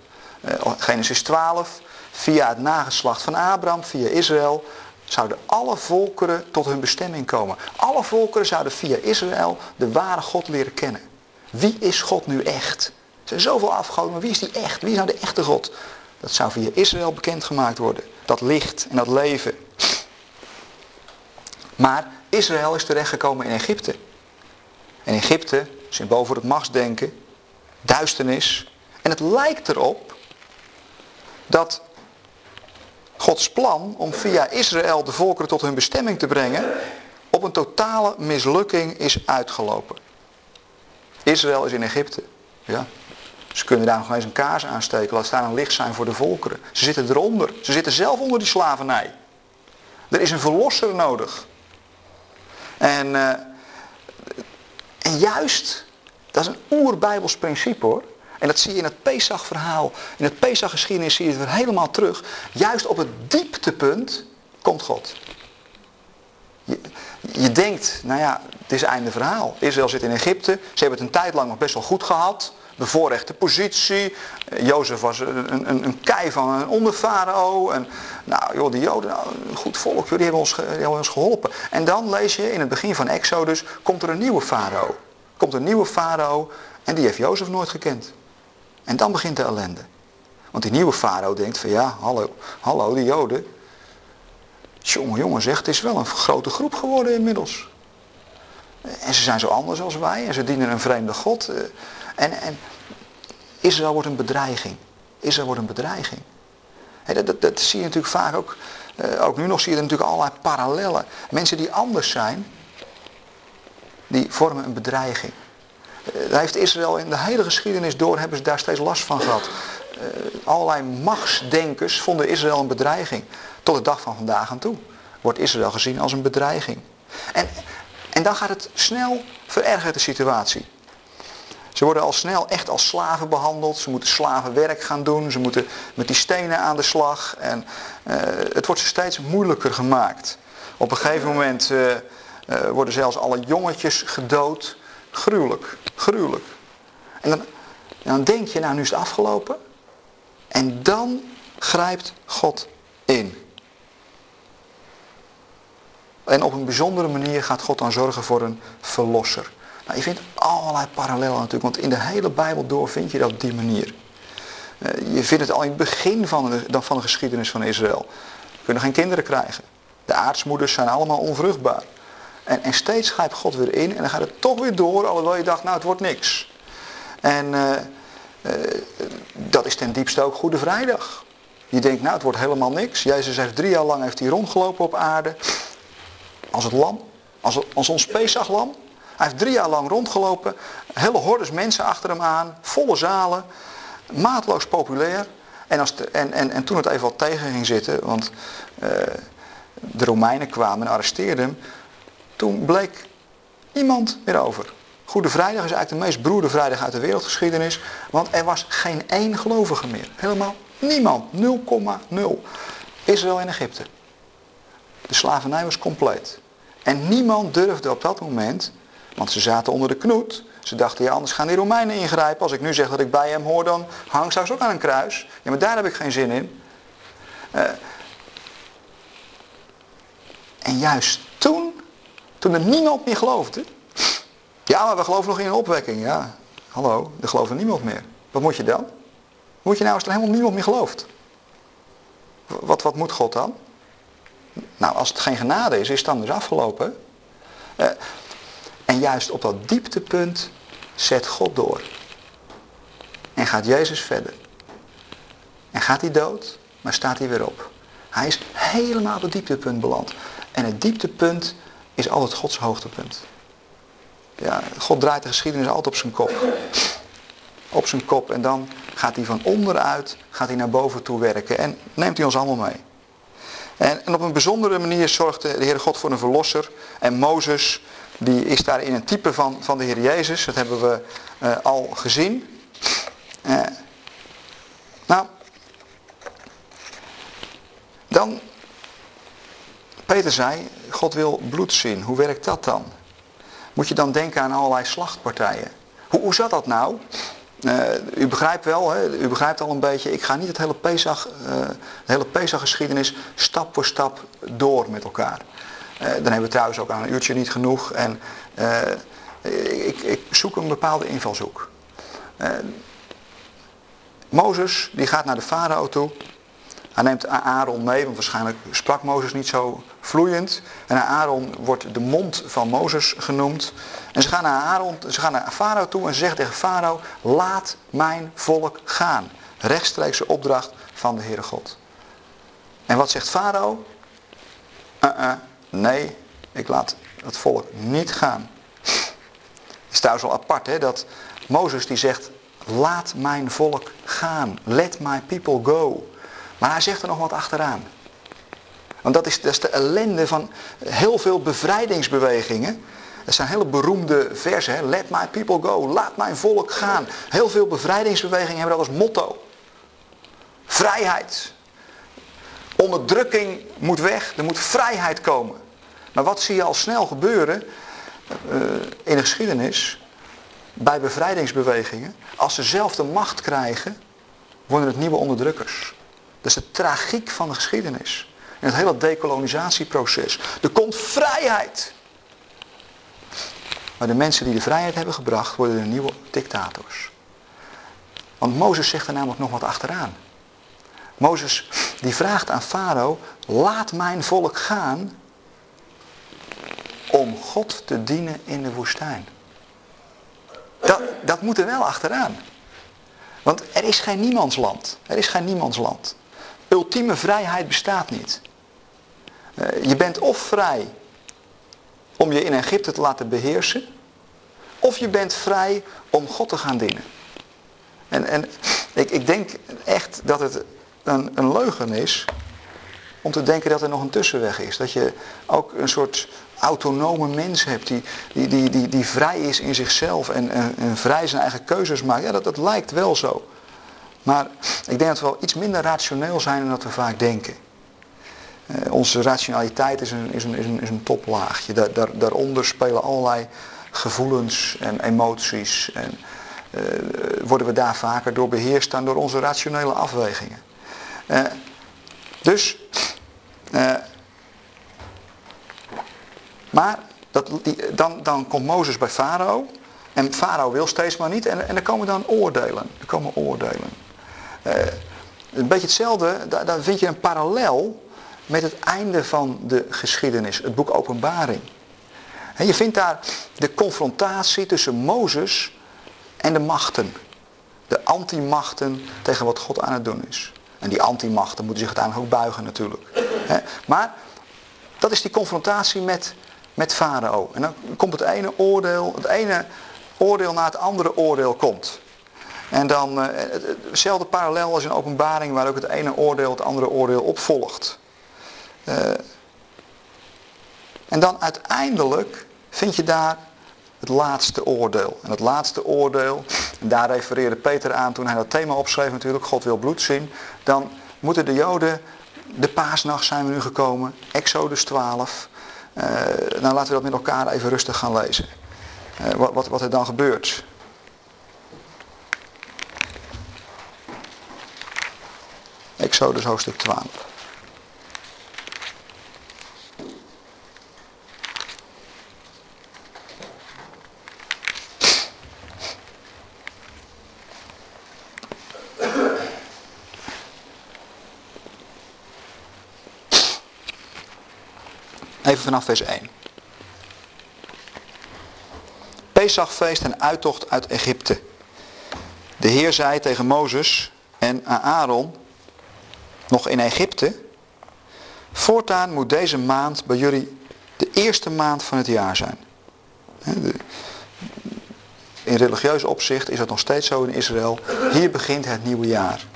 Uh, Genesis 12, via het nageslacht van Abraham, via Israël, zouden alle volkeren tot hun bestemming komen. Alle volkeren zouden via Israël de ware God leren kennen. Wie is God nu echt? Er zijn zoveel afgoden, maar wie is die echt? Wie is nou de echte God? Dat zou via Israël bekendgemaakt worden. Dat licht en dat leven. Maar Israël is terechtgekomen in Egypte. En Egypte, symbool voor het machtsdenken, duisternis. En het lijkt erop dat Gods plan om via Israël de volkeren tot hun bestemming te brengen, op een totale mislukking is uitgelopen. Israël is in Egypte. Ja. Ze kunnen daar nog eens een kaars aansteken. Laat staan een licht zijn voor de volkeren. Ze zitten eronder. Ze zitten zelf onder die slavernij. Er is een verlosser nodig. En, en juist, dat is een oerbijbels principe hoor. En dat zie je in het Pesach-verhaal. In het Pesach-geschiedenis zie je het weer helemaal terug. Juist op het dieptepunt komt God. Je, je denkt, nou ja, het is einde verhaal. Israël zit in Egypte. Ze hebben het een tijd lang nog best wel goed gehad. Bevoorrechte positie. Jozef was een, een, een kei van een onderfarao. En nou joh, die Joden, nou, een goed volk, die hebben, ons, ons geholpen. En dan lees je in het begin van Exodus, komt er een nieuwe farao. Komt een nieuwe farao en die heeft Jozef nooit gekend. En dan begint de ellende. Want die nieuwe farao denkt van ja, hallo, hallo, die Joden. Jongen, jongen zegt, het is wel een grote groep geworden inmiddels. En ze zijn zo anders als wij en ze dienen een vreemde God. En, en Israël wordt een bedreiging. Israël wordt een bedreiging. dat, dat, dat, zie je natuurlijk vaak ook. Eh, ook nu nog zie je er natuurlijk allerlei parallellen. Mensen die anders zijn, die vormen een bedreiging. Eh, daar heeft Israël in de hele geschiedenis door, hebben ze daar steeds last van gehad. Uh, allerlei machtsdenkers vonden Israël een bedreiging. Tot de dag van vandaag aan toe wordt Israël gezien als een bedreiging. En, en dan gaat het snel verergeren de situatie. Ze worden al snel echt als slaven behandeld. Ze moeten slavenwerk gaan doen. Ze moeten met die stenen aan de slag. En uh, het wordt ze steeds moeilijker gemaakt. Op een gegeven moment uh, uh, worden zelfs alle jongetjes gedood. Gruwelijk, gruwelijk. En dan, dan denk je, nou nu is het afgelopen. En dan grijpt God in. En op een bijzondere manier gaat God dan zorgen voor een verlosser. Nou, je vindt allerlei parallellen natuurlijk, want in de hele Bijbel door vind je dat op die manier. Uh, je vindt het al in het begin van de, van de geschiedenis van Israël. Kunnen geen kinderen krijgen. De aartsmoeders zijn allemaal onvruchtbaar. En, en steeds grijpt God weer in en dan gaat het toch weer door, alhoewel je dacht, nou het wordt niks. En uh, uh, dat is ten diepste ook Goede Vrijdag. Je denkt, nou het wordt helemaal niks. Jezus heeft drie jaar lang heeft hij rondgelopen op aarde. Als het lam. Als, als ons Pesachlam. Hij heeft drie jaar lang rondgelopen. Hele hordes mensen achter hem aan. Volle zalen. Maatloos populair. En, als en, en, en toen het even wat tegen ging zitten. Want uh, de Romeinen kwamen en arresteerden hem. Toen bleek niemand meer over. Goede Vrijdag is eigenlijk de meest broede vrijdag uit de wereldgeschiedenis. Want er was geen één gelovige meer. Helemaal niemand. 0,0. Israël en Egypte. De slavernij was compleet. En niemand durfde op dat moment, want ze zaten onder de knoet. Ze dachten, ja anders gaan die Romeinen ingrijpen. Als ik nu zeg dat ik bij hem hoor, dan hang ik straks ook aan een kruis. Ja, maar daar heb ik geen zin in. Uh, en juist toen, toen er niemand meer geloofde. Ja, maar we geloven nog in een opwekking. Ja, hallo, er gelooft niemand meer. Wat moet je dan? Moet je nou als er helemaal niemand meer gelooft? Wat, wat moet God dan? Nou, als het geen genade is, is het dan dus afgelopen. Uh, en juist op dat dieptepunt zet God door. En gaat Jezus verder. En gaat hij dood, maar staat hij weer op. Hij is helemaal op het dieptepunt beland. En het dieptepunt is altijd Gods hoogtepunt. Ja, God draait de geschiedenis altijd op zijn kop. Op zijn kop. En dan gaat hij van onderuit gaat hij naar boven toe werken. En neemt hij ons allemaal mee. En, en op een bijzondere manier zorgde de Heere God voor een verlosser. En Mozes, die is daarin een type van, van de Heer Jezus. Dat hebben we uh, al gezien. Uh, nou, dan, Peter zei, God wil bloed zien. Hoe werkt dat dan? Moet je dan denken aan allerlei slachtpartijen. Hoe, hoe zat dat nou? Uh, u begrijpt wel, hè? u begrijpt al een beetje, ik ga niet het hele Pesach, de hele Pesach geschiedenis stap voor stap door met elkaar. Uh, dan hebben we trouwens ook aan een uurtje niet genoeg. En uh, ik, ik, zoek een bepaalde invalshoek. Uh, Mozes die gaat naar de farao toe. Hij neemt Aaron mee, want waarschijnlijk sprak Mozes niet zo vloeiend. En Aaron wordt de mond van Mozes genoemd. En ze gaan naar Aaron, ze gaan naar farao toe en ze zegt tegen farao: laat mijn volk gaan. Rechtstreekse opdracht van de Heere God. En wat zegt farao? Uh -uh, nee, ik laat het volk niet gaan. Het is trouwens wel apart hè, dat Mozes die zegt, laat mijn volk gaan. Let my people go. Maar hij zegt er nog wat achteraan. Want dat is, dat is de ellende van heel veel bevrijdingsbewegingen. Dat zijn hele beroemde versen. Hè? Let my people go. Laat mijn volk gaan. Heel veel bevrijdingsbewegingen hebben dat als motto. Vrijheid. Onderdrukking moet weg. Er moet vrijheid komen. Maar wat zie je al snel gebeuren uh, in de geschiedenis? Bij bevrijdingsbewegingen. Als ze zelf de macht krijgen, worden het nieuwe onderdrukkers. Dat is de tragiek van de geschiedenis. In het hele decolonisatieproces. Er komt vrijheid. Maar de mensen die de vrijheid hebben gebracht, worden de nieuwe dictators. Want Mozes zegt er namelijk nog wat achteraan. Mozes die vraagt aan Farao, laat mijn volk gaan om God te dienen in de woestijn. Dat, dat moet er wel achteraan. Want er is geen niemandsland. Er is geen niemandsland. Ultieme vrijheid bestaat niet. Eh, je bent of vrij om je in Egypte te laten beheersen. Of je bent vrij om God te gaan dienen. En, en ik, ik denk echt dat het een, een leugen is om te denken dat er nog een tussenweg is. Dat je ook een soort autonome mens hebt die, die, die, die, die vrij is in zichzelf en, en, vrij zijn eigen keuzes maakt. Ja, dat, dat lijkt wel zo. Maar ik denk dat we wel iets minder rationeel zijn dan dat we vaak denken. Uh, onze rationaliteit is een, is een, is een, is een toplaagje. Daar, daar, daaronder spelen allerlei gevoelens en emoties. En uh, worden we daar vaker door beheerst dan door onze rationele afwegingen. Uh, dus, maar dat, die, dan, dan komt Mozes bij Farao. En Farao wil steeds maar niet. En, en er komen dan oordelen. Er komen oordelen. een beetje hetzelfde, daar, daar vind je een parallel met het einde van de geschiedenis, het boek Openbaring. En je vindt daar de confrontatie tussen Mozes en de machten. De antimachten tegen wat God aan het doen is. En die antimachten moeten zich uiteindelijk ook buigen natuurlijk. Maar dat is die confrontatie met, met Farao. En dan komt het ene oordeel, het ene oordeel na het andere oordeel komt. En dan uh, hetzelfde parallel als in openbaring waar ook het ene oordeel het andere oordeel opvolgt. Uh, en dan uiteindelijk vind je daar het laatste oordeel. En het laatste oordeel, daar refereerde Peter aan toen hij dat thema opschreef natuurlijk, God wil bloed zien. Dan moeten de Joden, de paasnacht zijn we nu gekomen, Exodus 12. Uh, nou laten we dat met elkaar even rustig gaan lezen. Uh, wat, wat, wat er dan gebeurt. Exodus hoofdstuk 12. Vanaf vers 1. Pesachfeest en uittocht uit Egypte. De Heer zei tegen Mozes en Aaron, nog in Egypte, voortaan moet deze maand bij jullie de eerste maand van het jaar zijn. In religieus opzicht is dat nog steeds zo in Israël. Hier begint het nieuwe jaar.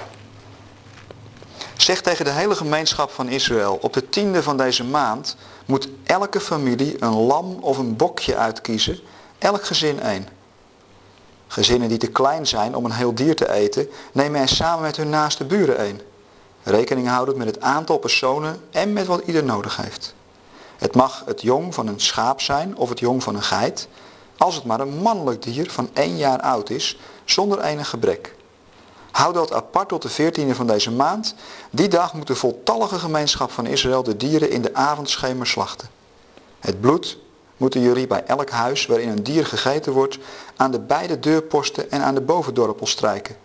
Zeg tegen de hele gemeenschap van Israël, op de tiende van deze maand moet elke familie een lam of een bokje uitkiezen, elk gezin één. Gezinnen die te klein zijn om een heel dier te eten, nemen er samen met hun naaste buren één. Rekening houdend met het aantal personen en met wat ieder nodig heeft. Het mag het jong van een schaap zijn of het jong van een geit, als het maar een mannelijk dier van één jaar oud is, zonder enig gebrek. Houd dat apart tot de veertiende van deze maand. Die dag moet de voltallige gemeenschap van Israël de dieren in de avondschemer slachten. Het bloed moeten jullie bij elk huis waarin een dier gegeten wordt aan de beide deurposten en aan de bovendorpel strijken.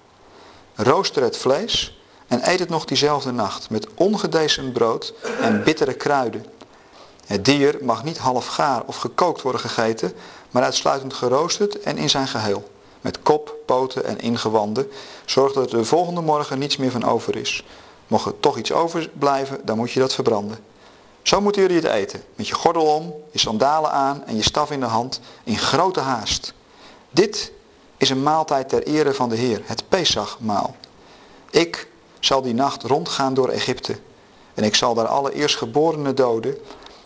Rooster het vlees en eet het nog diezelfde nacht met ongedecent brood en bittere kruiden. Het dier mag niet half gaar of gekookt worden gegeten, maar uitsluitend geroosterd en in zijn geheel. Met kop, poten en ingewanden. Zorg dat er de volgende morgen niets meer van over is. Mocht er toch iets overblijven, dan moet je dat verbranden. Zo moeten jullie het eten. Met je gordel om, je sandalen aan en je staf in de hand, in grote haast. Dit is een maaltijd ter ere van de Heer, het Pesachmaal. Ik zal die nacht rondgaan door Egypte. En ik zal daar alle eerstgeborenen doden,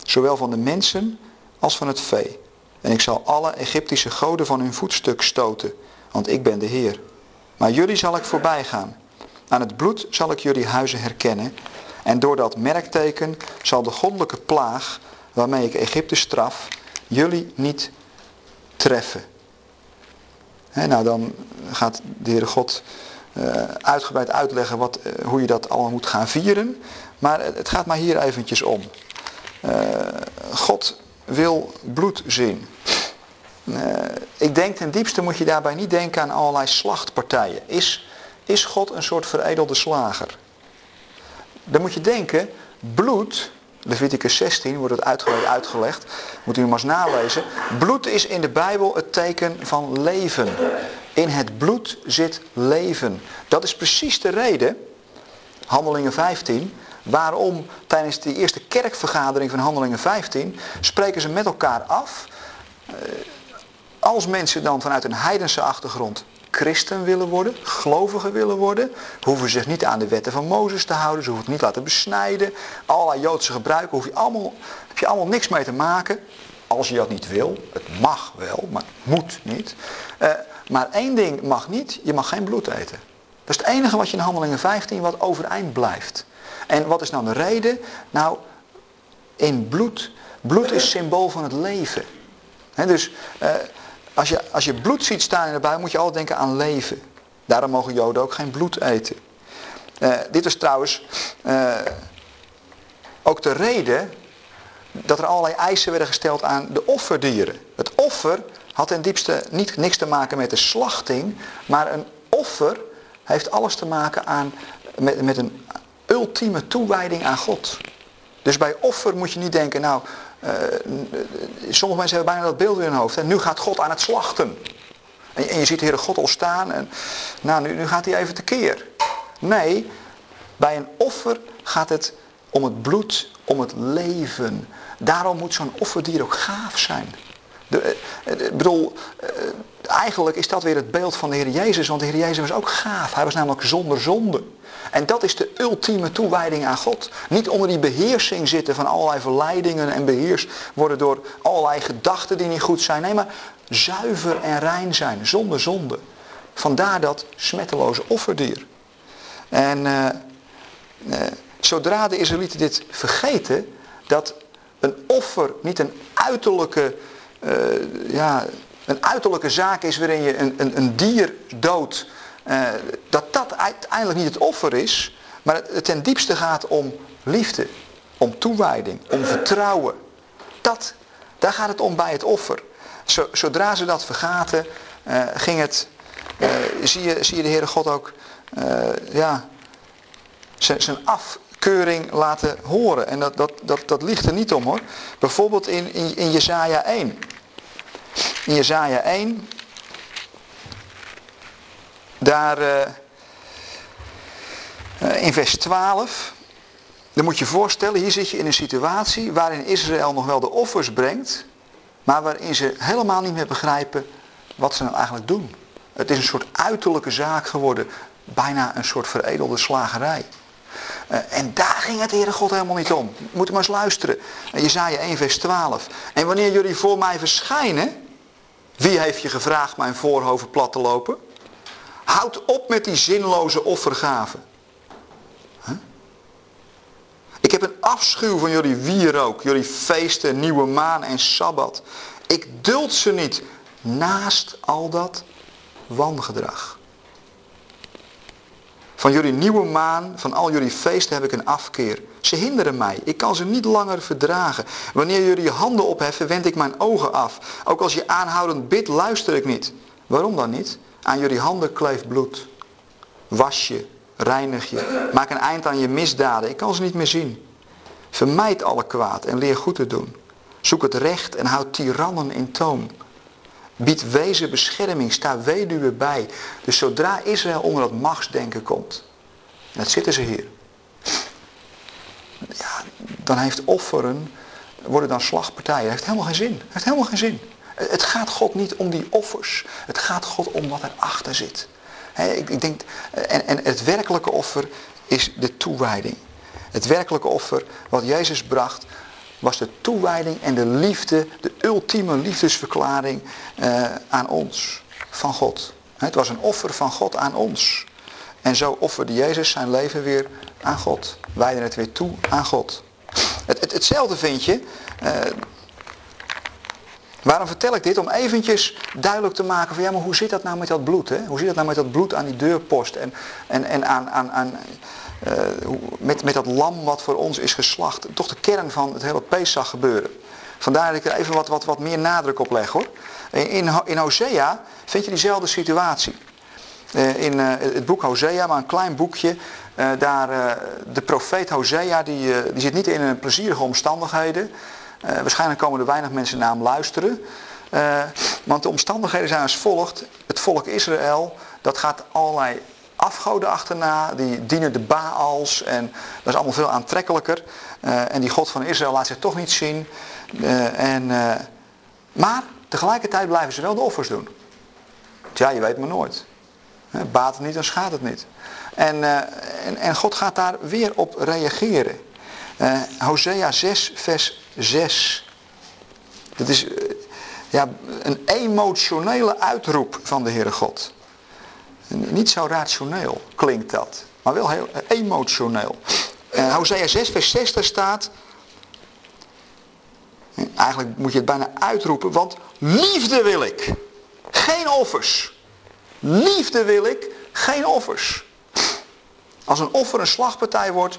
zowel van de mensen als van het vee. En ik zal alle Egyptische goden van hun voetstuk stoten, want ik ben de Heer. Maar jullie zal ik voorbij gaan. Aan het bloed zal ik jullie huizen herkennen. En door dat merkteken zal de goddelijke plaag, waarmee ik Egypte straf, jullie niet treffen. nou, dan gaat de Heere God uh, uitgebreid uitleggen wat, uh, hoe je dat allemaal moet gaan vieren. Maar het gaat maar hier eventjes om. Uh, God wil bloed zien. Ik denk ten diepste moet je daarbij niet denken aan allerlei slachtpartijen. Is, is God een soort veredelde slager? Dan moet je denken, bloed, Leviticus 16 wordt het uitgebreid uitgelegd, moet u maar eens nalezen. Bloed is in de Bijbel het teken van leven. In het bloed zit leven. Dat is precies de reden, Handelingen 15, waarom tijdens die eerste kerkvergadering van Handelingen 15 spreken ze met elkaar af. Eh, als mensen dan vanuit een heidense achtergrond christen willen worden, gelovigen willen worden, hoeven zich niet aan de wetten van Mozes te houden, ze hoeven het niet laten besnijden. Allerlei Joodse gebruiken hoef je allemaal, heb je allemaal niks mee te maken. Als je dat niet wil, het mag wel, maar het moet niet. Uh, maar één ding mag niet, je mag geen bloed eten. Dat is het enige wat je in Handelingen 15 wat overeind blijft. En wat is nou de reden? Nou, in bloed. Bloed is symbool van het leven. dus uh, als, je, als je bloed ziet staan in de moet je altijd denken aan leven. Daarom mogen Joden ook geen bloed eten. Uh, dit is trouwens uh, ook de reden dat er allerlei eisen werden gesteld aan de offerdieren. Het offer had ten diepste niet, niks te maken met de slachting, maar een offer heeft alles te maken aan, met, met een ultieme toewijding aan God. Dus bij offer moet je niet denken, nou, uh, sommige mensen hebben bijna dat beeld in hun hoofd. En nu gaat God aan het slachten. En, en je ziet de Heere God al staan en nou, nu, nu gaat hij even tekeer. Nee, bij een offer gaat het om het bloed, om het leven. Daarom moet zo'n offerdier ook gaaf zijn. De, eh, de, bedoel, eigenlijk is dat weer het beeld van de Heer Jezus, want de Heer Jezus was ook gaaf. Hij was namelijk zonder zonde. En dat is de ultieme toewijding aan God. Niet onder die beheersing zitten van allerlei verleidingen en beheers worden door allerlei gedachten die niet goed zijn. Nee, maar zuiver en rein zijn, zonder zonde. Vandaar dat smetteloze offerdier. En uh, uh, zodra de Israëlieten dit vergeten, dat een offer niet een uiterlijke, uh, ja, een uiterlijke zaak is waarin je een, een, een dier doodt uh, dat dat uiteindelijk niet het offer is, maar het, ten diepste gaat om liefde, om toewijding, om vertrouwen. Dat, daar gaat het om bij het offer. Zodra ze dat vergaten, uh, ging het, uh, zie, je, zie je de Heere God ook ja, zijn afkeuring laten horen. En dat, dat, dat, dat ligt er niet om hoor. Bijvoorbeeld in, in, in Jezaja 1. In Jezaja 1 daar uh, in vers 12, dan moet je voorstellen, hier zit je in een situatie waarin Israël nog wel de offers brengt, maar waarin ze helemaal niet meer begrijpen wat ze nou eigenlijk doen. Het is een soort uiterlijke zaak geworden, bijna een soort veredelde slagerij. Eh, en daar ging het Heere God helemaal niet om. Moet maar eens luisteren. Jezaja 1 vers 12. En wanneer jullie voor mij verschijnen, wie heeft je gevraagd mijn voorhoven plat te lopen? Houd op met die zinloze offergaven. Ik heb een afschuw van jullie wierook, jullie feesten, nieuwe maan en sabbat. Ik duld ze niet naast al dat wangedrag. Van jullie nieuwe maan, van al jullie feesten heb ik een afkeer. Ze hinderen mij. Ik kan ze niet langer verdragen. Wanneer jullie je handen opheffen, wend ik mijn ogen af. Ook als je aanhoudend bidt, luister ik niet. Waarom dan niet? Aan jullie handen kleeft bloed. Was je, reinig je. Maak een eind aan je misdaden. Ik kan ze niet meer zien. Vermijd alle kwaad en leer goed te doen. Zoek het recht en houd tirannen in toom. Bied wezen bescherming, sta weduwe bij. Dus zodra Israël onder dat machtsdenken komt, en dat zitten ze hier, dan heeft offeren, worden dan slagpartijen. Dat heeft helemaal geen zin. Dat heeft helemaal geen zin. Het gaat God niet om die offers. Het gaat God om wat erachter zit. ik, ik denk, en, en het werkelijke offer is de toewijding. Het werkelijke offer wat Jezus bracht was de toewijding en de liefde, de ultieme liefdesverklaring uh, aan ons, van God. Het was een offer van God aan ons. En zo offerde Jezus zijn leven weer aan God. Wijden het weer toe aan God. Het, het, hetzelfde vind je. Uh, waarom vertel ik dit? Om eventjes duidelijk te maken van ja, maar hoe zit dat nou met dat bloed? Hè? Hoe zit dat nou met dat bloed aan die deurpost en, en, en aan, aan, aan uh, met, met dat lam wat voor ons is geslacht. Toch de kern van het hele Pesach gebeuren. Vandaar dat ik er even wat, wat, wat meer nadruk op leg hoor. In, in Hosea vind je diezelfde situatie. Uh, in uh, het boek Hosea, maar een klein boekje. daar, de profeet Hosea, die, die zit niet in een plezierige omstandigheden. Waarschijnlijk komen er weinig mensen naar hem luisteren. want de omstandigheden zijn als volgt. Het volk Israël, dat gaat allerlei afgoden achterna, die dienen de Baals en dat is allemaal veel aantrekkelijker. Uh, en die God van Israël laat zich toch niet zien. En, maar tegelijkertijd blijven ze wel de offers doen. Tja, je weet maar nooit. Baat het niet, dan schaadt het niet. En, en, en, God gaat daar weer op reageren. Hosea 6, vers 6. Dat is ja, een emotionele uitroep van de Heere God. Niet zo rationeel klinkt dat, maar wel heel emotioneel. Uh, Hosea 6 vers 6 daar staat, eigenlijk moet je het bijna uitroepen, want liefde wil ik, geen offers. Liefde wil ik, geen offers. Als een offer een slagpartij wordt,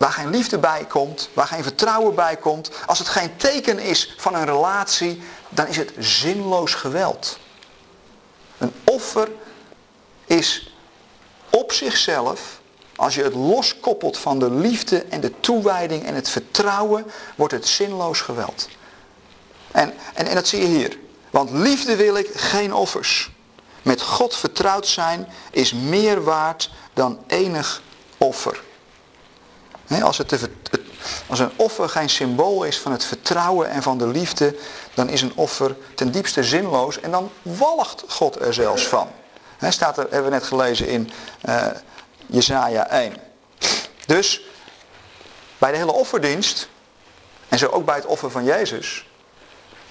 waar geen liefde bij komt, waar geen vertrouwen bij komt, als het geen teken is van een relatie, dan is het zinloos geweld. Een offer is op zichzelf, als je het loskoppelt van de liefde en de toewijding en het vertrouwen, wordt het zinloos geweld. En, en, en dat zie je hier. Want liefde wil ik, geen offers. Met God vertrouwd zijn is meer waard dan enig offer. Als, het als een offer geen symbool is van het vertrouwen en van de liefde, dan is een offer ten diepste zinloos en dan walgt God er zelfs van. He, staat er, hebben we net gelezen in uh, Jesaja 1. Dus bij de hele offerdienst, en zo ook bij het offer van Jezus,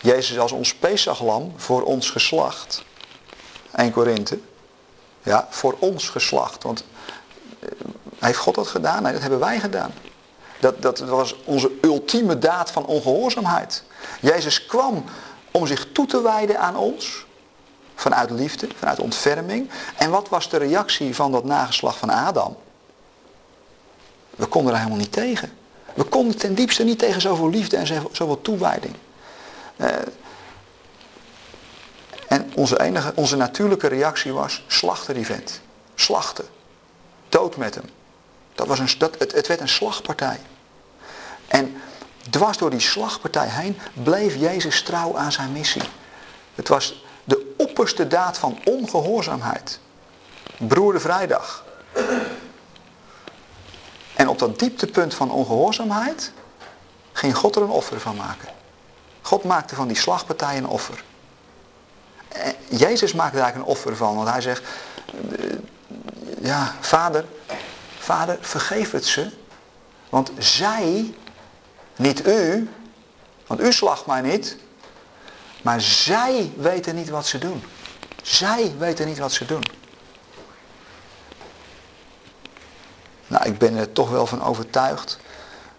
Jezus als ons Pesachlam voor ons geslacht. 1 Korinthe. Ja, voor ons geslacht. Want eh, heeft God dat gedaan? Nee, dat hebben wij gedaan. Dat, dat was onze ultieme daad van ongehoorzaamheid. Jezus kwam om zich toe te wijden aan ons. Vanuit liefde, vanuit ontferming. En wat was de reactie van dat nageslag van Adam? We konden er helemaal niet tegen. We konden ten diepste niet tegen zoveel liefde en zoveel toewijding. Uh, en onze, enige, onze natuurlijke reactie was, slachten die vent. Slachten. Dood met hem. Dat was een, dat, het, het werd een slagpartij. En dwars door die slagpartij heen bleef Jezus trouw aan zijn missie. Het was de opperste daad van ongehoorzaamheid. Broerde vrijdag. En op dat dieptepunt van ongehoorzaamheid ging God er een offer van maken. God maakte van die slagpartij een offer. Jezus maakte daar een offer van, want hij zegt, ja, vader, Vader, vergeef het ze. Want zij, niet u, want u slacht mij niet. Maar zij weten niet wat ze doen. Zij weten niet wat ze doen. Nou, ik ben er toch wel van overtuigd.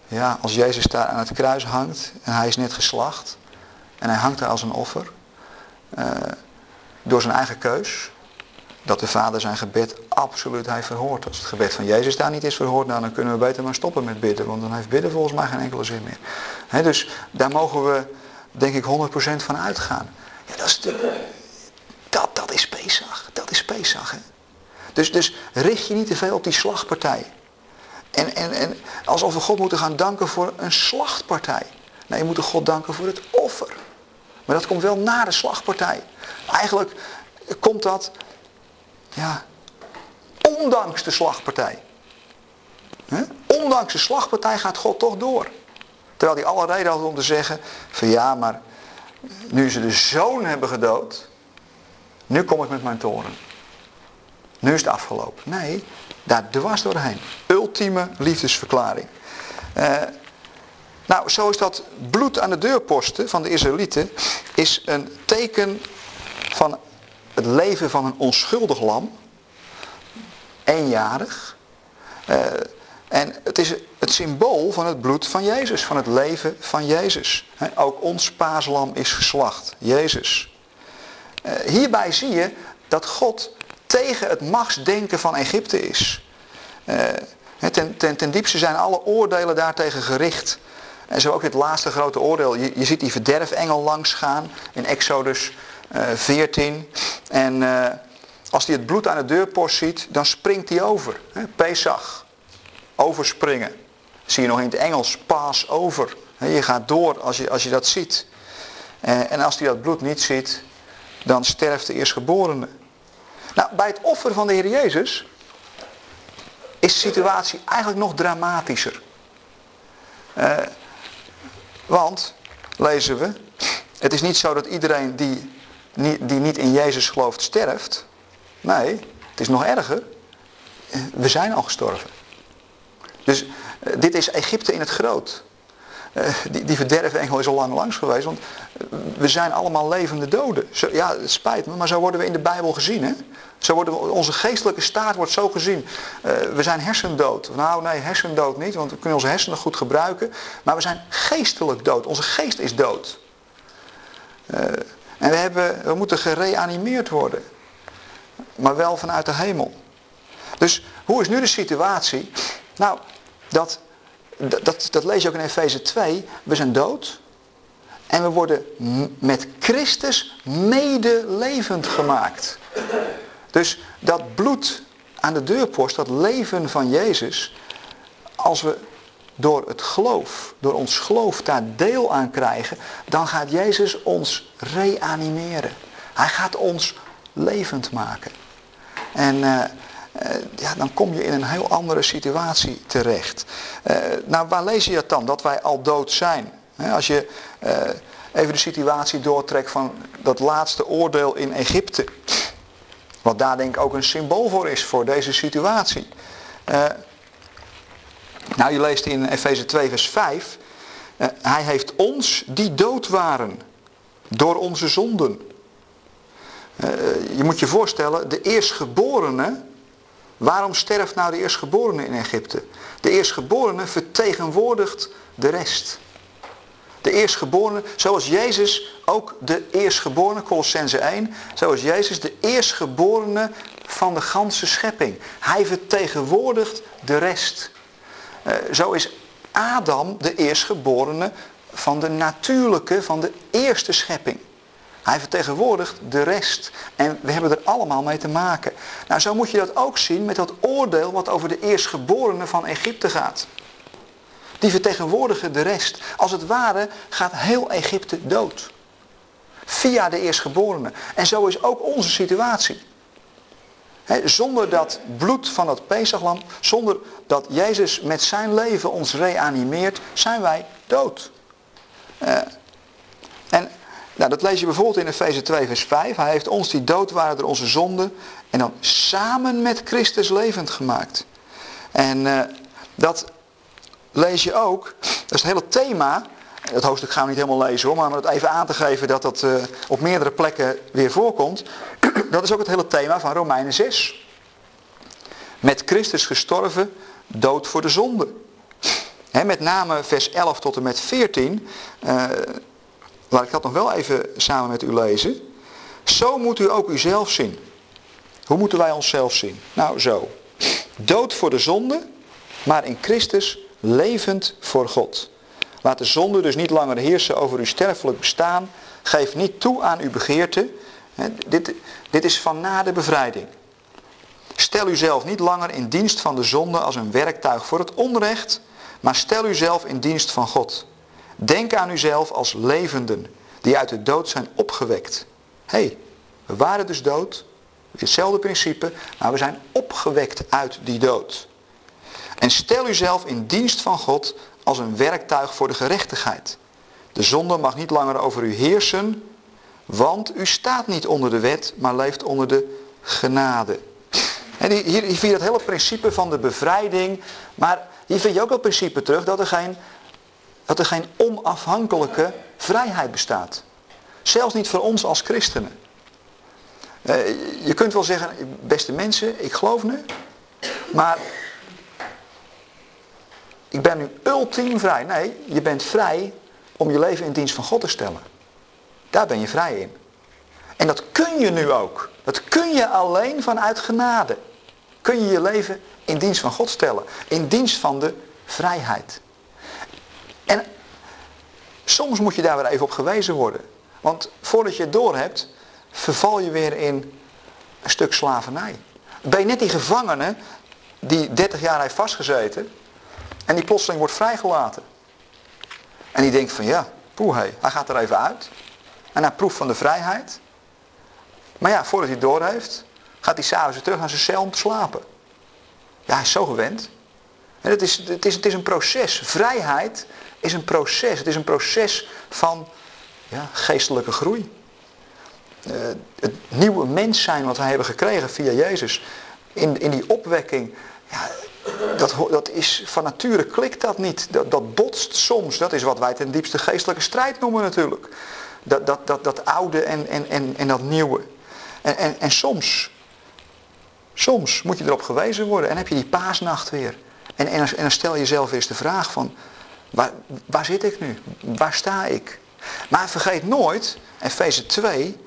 Ja, als Jezus daar aan het kruis hangt en hij is net geslacht. En hij hangt daar als een offer. Uh, door zijn eigen keus. Dat de Vader zijn gebed absoluut heeft verhoord. Als het gebed van Jezus daar niet is verhoord, nou, dan kunnen we beter maar stoppen met bidden. Want dan heeft bidden volgens mij geen enkele zin meer. dus daar mogen we, denk ik, 100% van uitgaan. Ja, dat is, de, dat, dat is Pesach. Dat is Pesach. Hè? Dus, dus richt je niet te veel op die slagpartij. En, en, en alsof we God moeten gaan danken voor een slachtpartij. Nee, je moet God danken voor het offer. Maar dat komt wel na de slagpartij. Eigenlijk komt dat, ja, ondanks de slagpartij. Ondanks de slagpartij gaat God toch door. Terwijl hij alle reden had om te zeggen, van ja, maar nu ze de zoon hebben gedood, nu kom ik met mijn toren. Nu is het afgelopen. Nee, daar dwars doorheen. Ultieme liefdesverklaring. Uh, nou, zo is dat bloed aan de deurposten van de Israëlieten is een teken van het leven van een onschuldig lam. Eenjarig. Uh, en het is het symbool van het bloed van Jezus, van het leven van Jezus. ook ons paaslam is geslacht, Jezus. Uh, hierbij zie je dat God tegen het machtsdenken van Egypte is. Uh, ten, ten, ten diepste zijn alle oordelen daartegen gericht. En zo ook dit laatste grote oordeel. Je, je ziet die verderfengel langs gaan in Exodus 14. En uh, als hij het bloed aan de deurpost ziet, dan springt hij over. Hè? Pesach. Overspringen. Zie je nog in het Engels, pass over. Je gaat door als je, als je dat ziet. Uh, en als hij dat bloed niet ziet, dan sterft de eerstgeborene. Nou, bij het offer van de Heer Jezus is de situatie eigenlijk nog dramatischer. Want, lezen we, het is niet zo dat iedereen die, die niet in Jezus gelooft sterft. Nee, het is nog erger. We zijn al gestorven. Dus uh, dit is Egypte in het groot. Uh, die, die verderfengel is al lang langs geweest, want we zijn allemaal levende doden. Zo, ja, het spijt me, maar zo worden we in de Bijbel gezien. Hè? Zo worden onze geestelijke staat wordt zo gezien. We zijn hersendood. Nou nee, hersendood niet, want we kunnen onze hersenen goed gebruiken. Maar we zijn geestelijk dood. Onze geest is dood. Uh, en we, hebben, we moeten gereanimeerd worden. Maar wel vanuit de hemel. Dus hoe is nu de situatie? Nou, dat, dat, dat lees je ook in Efeze 2. We zijn dood. En we worden met Christus medelevend gemaakt. Dus dat bloed aan de deurpost, dat leven van Jezus, als we door het geloof, door ons geloof daar deel aan krijgen, dan gaat Jezus ons reanimeren. Hij gaat ons levend maken. En uh, uh, ja, dan kom je in een heel andere situatie terecht. Uh, nou, waar lees je dat dan? Dat wij al dood zijn. als je even de situatie doortrekt van dat laatste oordeel in Egypte. Wat daar denk ik ook een symbool voor is, voor deze situatie. Nou, je leest in Efeze 2 vers 5. Uh, hij heeft ons die dood waren door onze zonden. Uh, je moet je voorstellen, de eerstgeborene. Waarom sterft nou de eerstgeborene in Egypte? De eerstgeborene vertegenwoordigt de rest. De eerstgeborene, zoals Jezus ook de eerstgeborene, Colossense 1, zoals Jezus de eerstgeborene van de ganse schepping. Hij vertegenwoordigt de rest. Uh, zo is Adam de eerstgeborene van de natuurlijke, van de eerste schepping. Hij vertegenwoordigt de rest. En we hebben er allemaal mee te maken. Nou, zo moet je dat ook zien met dat oordeel wat over de eerstgeborene van Egypte gaat. Die vertegenwoordigen de rest. Als het ware gaat heel Egypte dood. Via de eerstgeborene. En zo is ook onze situatie. Zonder dat bloed van dat Pesachlam, zonder dat Jezus met zijn leven ons reanimeert, zijn wij dood. Uh, en nou, dat lees je bijvoorbeeld in Efeze 2 vers 5. Hij heeft ons die dood waren door onze zonden en dan samen met Christus levend gemaakt. En dat lees je ook, dat is het hele thema het hoofdstuk gaan we niet helemaal lezen hoor, maar om het even aan te geven dat dat uh, op meerdere plekken weer voorkomt. Dat is ook het hele thema van Romeinen 6. Met Christus gestorven, dood voor de zonde. He, met name vers 11 tot en met 14. Uh, eh, laat ik dat nog wel even samen met u lezen. Zo moet u ook uzelf zien. Hoe moeten wij onszelf zien? Nou zo. Dood voor de zonde, maar in Christus levend voor God. Laat de zonde dus niet langer heersen over uw sterfelijk bestaan. Geef niet toe aan uw begeerte. dit, dit is van na de bevrijding. Stel uzelf niet langer in dienst van de zonde als een werktuig voor het onrecht, maar stel uzelf in dienst van God. Denk aan uzelf als levenden die uit de dood zijn opgewekt. Hé, hey, we waren dus dood, hetzelfde principe, maar we zijn opgewekt uit die dood. En stel uzelf in dienst van God als een werktuig voor de gerechtigheid. De zonde mag niet langer over u heersen, want u staat niet onder de wet, maar leeft onder de genade. En hier, hier vind je het hele principe van de bevrijding, maar hier vind je ook het principe terug dat er geen, dat er geen onafhankelijke vrijheid bestaat. Zelfs niet voor ons als christenen. Eh, je kunt wel zeggen, beste mensen, ik geloof nu, maar ik ben nu ultiem vrij. Nee, je bent vrij om je leven in dienst van God te stellen. Daar ben je vrij in. En dat kun je nu ook. Dat kun je alleen vanuit genade. Kun je je leven in dienst van God stellen. In dienst van de vrijheid. En soms moet je daar weer even op gewezen worden. Want voordat je het doorhebt, verval je weer in een stuk slavernij. Ben je net die gevangene die 30 jaar heeft vastgezeten en die plotseling wordt vrijgelaten. En die denkt van ja, poeh hij gaat er even uit. En hij proeft van de vrijheid. Maar ja, voordat hij het door heeft, gaat hij s'avonds weer terug naar zijn cel om te slapen. Ja, hij is zo gewend. En het, is, het, is, het is een proces. Vrijheid is een proces. Het is een proces van ja, geestelijke groei. Uh, het nieuwe mens zijn wat wij hebben gekregen via Jezus. In, in die opwekking. Ja, dat, dat is, van nature klikt dat niet. Dat, dat botst soms. Dat is wat wij ten diepste geestelijke strijd noemen natuurlijk. Dat, dat, dat, dat oude en, en, en, en dat nieuwe. En, en, en soms, soms moet je erop gewezen worden. En heb je die paasnacht weer. En, en, en dan stel je jezelf eens de vraag van, waar, waar zit ik nu? Waar sta ik? Maar vergeet nooit, Efeze 2,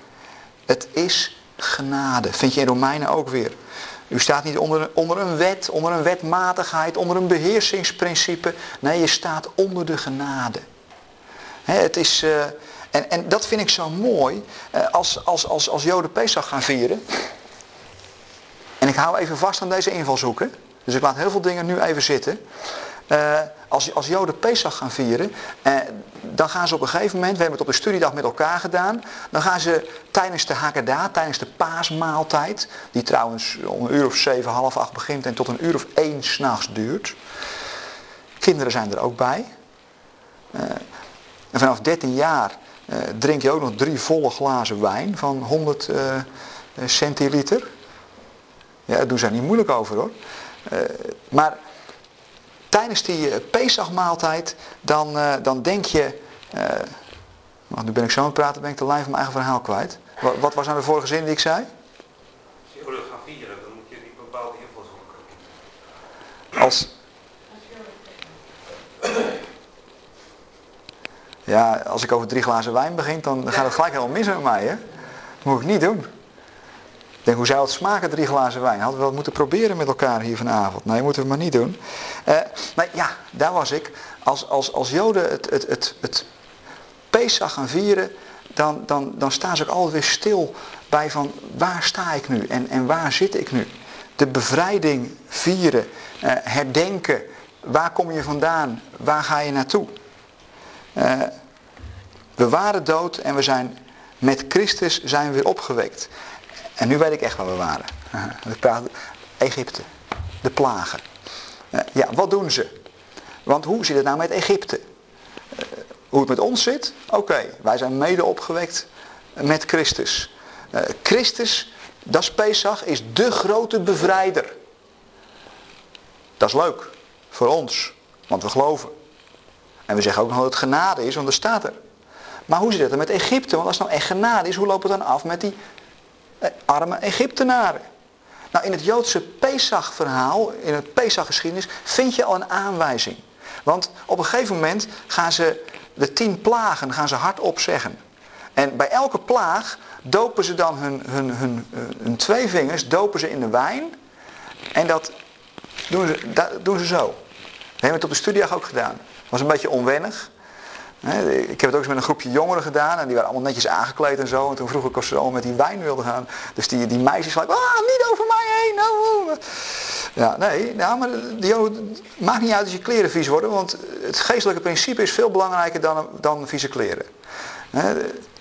het is genade. Vind je in Romeinen ook weer. U staat niet onder, onder een wet, onder een wetmatigheid, onder een beheersingsprincipe. Nee, je staat onder de genade. het is, uh, en, en dat vind ik zo mooi uh, als, als, als, als Joden Pesach gaan vieren. En ik hou even vast aan deze invalshoeken. Dus ik laat heel veel dingen nu even zitten. Uh, als, als Joden Pesach gaan vieren, uh, dan gaan ze op een gegeven moment, we hebben het op de studiedag met elkaar gedaan, dan gaan ze tijdens de Haggadah, tijdens de paasmaaltijd, die trouwens om een uur of zeven, half acht begint en tot een uur of één s'nachts duurt. Kinderen zijn er ook bij. Uh, en vanaf 13 jaar drink je ook nog drie volle glazen wijn van 100 centiliter. Ja, daar doen ze niet moeilijk over hoor. maar tijdens die uh, Pesachmaaltijd, dan, uh, dan denk je... Uh, nu ben ik zo aan het praten, ben ik de lijn van mijn eigen verhaal kwijt. Wat, wat was nou de vorige zin die ik zei? Als je Joden gaat vieren, dan moet je die bepaalde invalshoeken. Als... Ja, als ik over drie glazen wijn begin, dan gaat het gelijk helemaal mis met mij. Hè? Dat moet ik niet doen. Denk, hoe zou het smaken, drie glazen wijn? Hadden we wel moeten proberen met elkaar hier vanavond. Nee, moeten we maar niet doen. Uh, maar ja, daar was ik. Als, als, als Joden het, het, het, het Pesach gaan vieren, dan, dan, dan staan ze ook altijd weer stil bij van waar sta ik nu en, en waar zit ik nu? De bevrijding vieren, uh, herdenken. Waar kom je vandaan? Waar ga je naartoe? Uh, we waren dood en we zijn met Christus zijn we weer opgewekt. En nu weet ik echt waar we waren. Egypte. De plagen. Eh, ja, wat doen ze? Want hoe zit het nou met Egypte? Eh, hoe het met ons zit? Oké, wij zijn mede opgewekt met Christus. Uh, Christus, dat is Pesach, is de grote bevrijder. Dat is leuk. Voor ons. Want we geloven. En we zeggen ook nog dat het genade is, want dat staat er. Maar hoe zit het dan met Egypte? Want als het nou echt genade is, hoe loopt het dan af met die eh, arme Egyptenaren? Nou, in het Joodse Pesach-verhaal, in het Pesach-geschiedenis, vind je al een aanwijzing. Want op een gegeven moment gaan ze de tien plagen gaan ze hardop zeggen. En bij elke plaag dopen ze dan hun, hun, hun, hun twee vingers dopen ze in de wijn. En dat doen ze, dat doen ze zo. We hebben het op de studiedag ook gedaan. Het was een beetje onwennig. Ik heb het ook eens met een groepje jongeren gedaan en die waren allemaal netjes aangekleed en zo. En toen vroeg ik of ze allemaal met die wijn wilden gaan. Dus die, die meisjes zeiden, ah, niet over mij heen. Nou. Ja, nee, nou, maar die, maakt niet uit als je kleren vies worden, want het geestelijke principe is veel belangrijker dan, dan vieze kleren.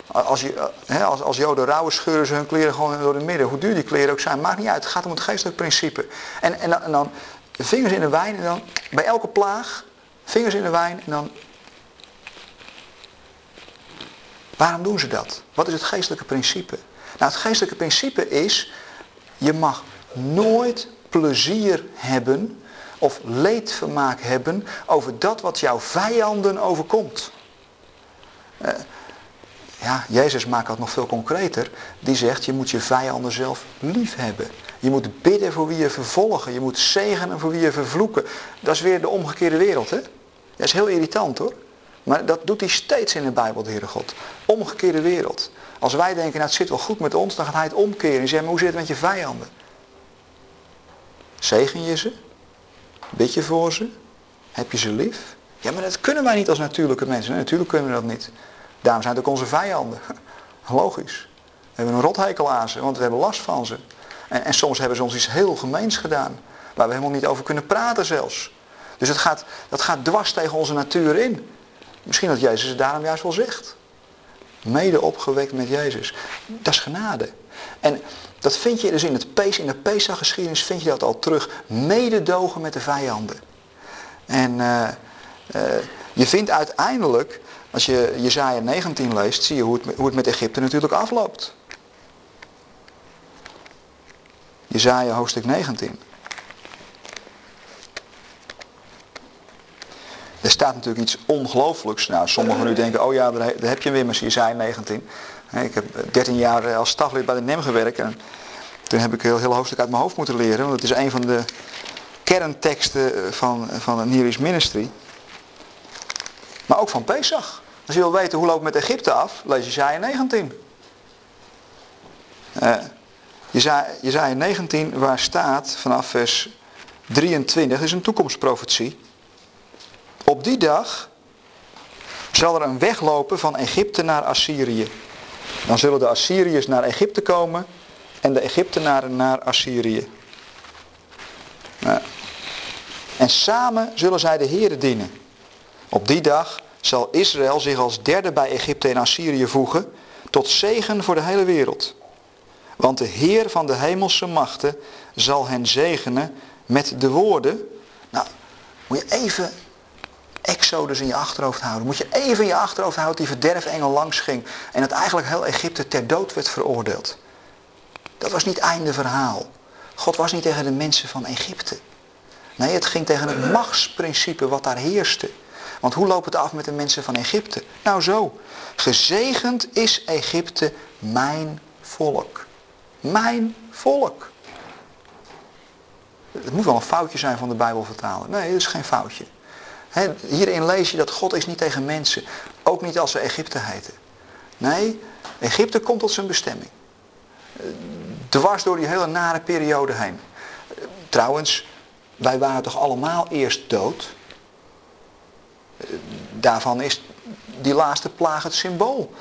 Als, je, als, als joden rouwen scheuren ze hun kleren gewoon door de midden. Hoe duur die kleren ook zijn, maakt niet uit. Het gaat om het geestelijke principe. En, en, en dan vingers in de wijn en dan bij elke plaag vingers in de wijn en dan Waarom doen ze dat? Wat is het geestelijke principe? Nou, het geestelijke principe is, je mag nooit plezier hebben of leedvermaak hebben over dat wat jouw vijanden overkomt. Uh, ja, Jezus maakt dat nog veel concreter. Die zegt, je moet je vijanden zelf lief hebben. Je moet bidden voor wie je vervolgen. Je moet zegenen voor wie je vervloeken. Dat is weer de omgekeerde wereld, hè? Dat is heel irritant, hoor. Maar dat doet hij steeds in de Bijbel, de Heere God. Omgekeerde wereld. Als wij denken, nou het zit wel goed met ons, dan gaat hij het omkeren. En zegt, maar hoe zit het met je vijanden? Zegen je ze? Bid je voor ze? Heb je ze lief? Ja, maar dat kunnen wij niet als natuurlijke mensen. Natuurlijk kunnen we dat niet. Daarom zijn het ook onze vijanden. Logisch. We hebben een rothekel aan ze, want we hebben last van ze. En, en soms hebben ze ons iets heel gemeens gedaan. Waar we helemaal niet over kunnen praten zelfs. Dus het gaat, dat gaat dwars tegen onze natuur in. Misschien dat Jezus het daarom juist wel zegt. Mede opgewekt met Jezus. Dat is genade. En dat vind je dus in, het in de Pesach-geschiedenis vind je dat al terug. Mededogen met de vijanden. En uh, uh, je vindt uiteindelijk, als je Jezaja 19 leest, zie je hoe het, hoe het met Egypte natuurlijk afloopt. Jezaja hoofdstuk 19. Er staat natuurlijk iets ongelooflijks. Nou, sommigen van u denken, oh ja, daar heb je weer met Jesaja 19. Ik heb 13 jaar eh, als staflid bij de NEM gewerkt. En toen heb ik een heel hoofdstuk uit mijn hoofd moeten leren. Want het is een van de kernteksten eh, van, van het Ministry. Maar ook van Pesach. Als je wil weten hoe loopt met Egypte af, lees Jesaja 19. Uh, Jesaja 19 waar staat vanaf vers 23, is een toekomstprofetie. Op die dag zal er een weg lopen van Egypte naar Assyrië. Dan zullen de Assyriërs naar Egypte komen en de Egyptenaren naar Assyrië. Nou. En samen zullen zij de Here dienen. Op die dag zal Israël zich als derde bij Egypte en Assyrië voegen, tot zegen voor de hele wereld. Want de Heer van de hemelse machten zal hen zegenen met de woorden. Nou, moet je even Exodus in je achterhoofd houden. Moet je even in je achterhoofd houden die verderfengel langs ging. En dat eigenlijk heel Egypte ter dood werd veroordeeld. Dat was niet einde verhaal. God was niet tegen de mensen van Egypte. Nee, het ging tegen het machtsprincipe wat daar heerste. Want hoe loopt het af met de mensen van Egypte? Nou zo. Gezegend is Egypte mijn volk. Mijn volk. Het moet wel een foutje zijn van de Bijbel vertalen. Nee, dat is geen foutje hierin lees je dat God is niet tegen mensen. Ook niet als ze Egypte heten. Nee, Egypte komt tot zijn bestemming. Dwars door die hele nare periode heen. Trouwens, wij waren toch allemaal eerst dood? Daarvan is die laatste plaag het symbool.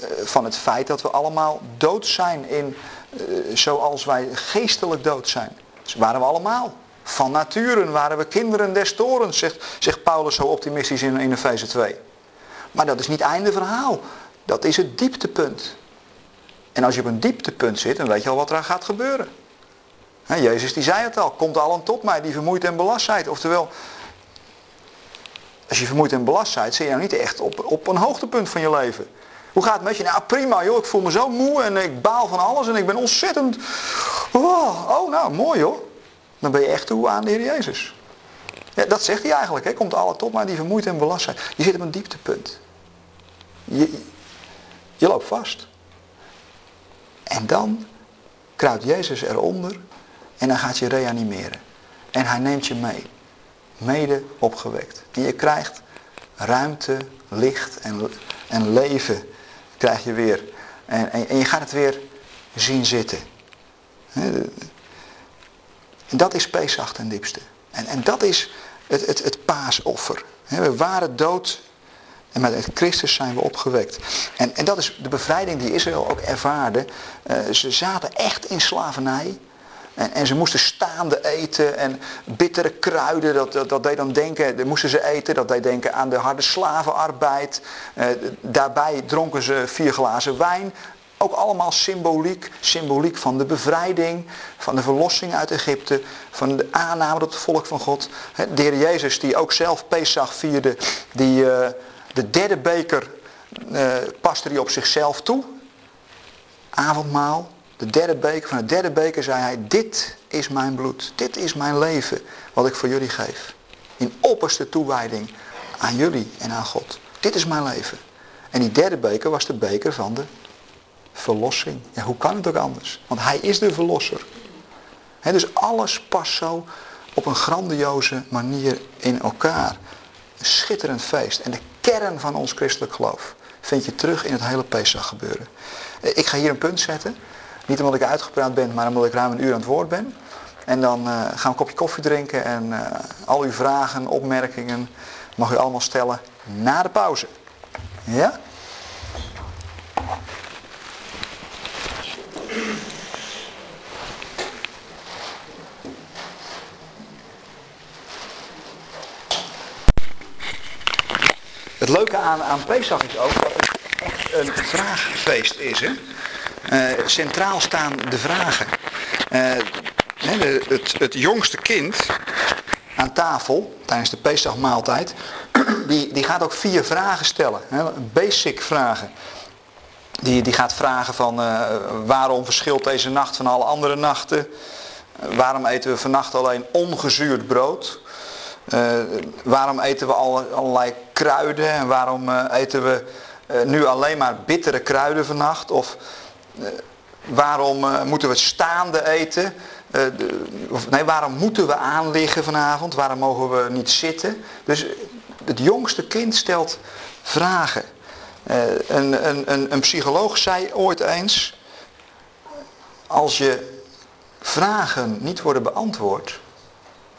Eh, van het feit dat we allemaal dood zijn in, eh, zoals wij geestelijk dood zijn. Dus waren we allemaal. Van nature waren we kinderen des torens, zegt, Paulus zo optimistisch in, in Efeze 2. Maar dat is niet einde verhaal. Dat is het dieptepunt. En als je op een dieptepunt zit, dan weet je al wat er gaat gebeuren. Jezus die zei het al, komt allen tot mij die vermoeid en belast zijn. Oftewel, als je vermoeid en belast bent, zit je nou niet echt op, op een hoogtepunt van je leven. Hoe gaat het met je? Nou prima joh, ik voel me zo moe en ik baal van alles en ik ben ontzettend... Oh, oh nou mooi hoor dan ben je echt toe aan de Heer Jezus. Dat zegt hij eigenlijk. Hè? Komt alle tot maar die vermoeid en belast zijn. Je zit op een dieptepunt. Je, je loopt vast. En dan kruipt Jezus eronder en dan gaat je reanimeren. En hij neemt je mee. Mede opgewekt. En je krijgt ruimte, licht en, en leven krijg je weer. En, en, en je gaat het weer zien zitten. En dat is Pesach ten diepste. En, en dat is het, het, het paasoffer. We waren dood en met Christus zijn we opgewekt. En, en dat is de bevrijding die Israël ook ervaarde. Uh, ze zaten echt in slavernij. En, en, ze moesten staande eten en bittere kruiden, dat, dat, deed dan denken, dat moesten ze eten, dat deed denken aan de harde slavenarbeid. Uh, daarbij dronken ze vier glazen wijn. Ook allemaal symboliek, symboliek van de bevrijding, van de verlossing uit Egypte, van de aanname tot het volk van God. De heer Jezus die ook zelf Pesach vierde, die uh, de derde beker uh, paste hij op zichzelf toe. Avondmaal, de derde beker, van de derde beker zei hij, dit is mijn bloed, dit is mijn leven, wat ik voor jullie geef. In opperste toewijding aan jullie en aan God. Dit is mijn leven. En die derde beker was de beker van de verlossing. Ja, hoe kan het ook anders? Want hij is de verlosser. He, dus alles past zo op een grandioze manier in elkaar. Een schitterend feest. En de kern van ons christelijk geloof vind je terug in het hele Pesach gebeuren. Ik ga hier een punt zetten. Niet omdat ik uitgepraat ben, maar omdat ik ruim een uur aan het woord ben. En dan uh, gaan we een kopje koffie drinken en uh, al uw vragen, opmerkingen mag u allemaal stellen na de pauze. Ja? Het leuke aan, aan Pesach is ook dat het echt een vraagfeest is. Hè? Uh, centraal staan de vragen. De, het, het jongste kind aan tafel tijdens de Pesachmaaltijd, die, die gaat ook vier vragen stellen. Hè? Basic vragen. Die, die gaat vragen van uh, waarom verschilt deze nacht van alle andere nachten? waarom eten we vannacht alleen ongezuurd brood? Uh, waarom eten we alle, allerlei kruiden en waarom uh, eten we nu alleen maar bittere kruiden vannacht? Of waarom moeten we staande eten? De, of, nee, waarom moeten we aanliggen vanavond? Waarom mogen we niet zitten? Dus het jongste kind stelt vragen. Een, een, een, een psycholoog zei ooit eens, als je vragen niet worden beantwoord,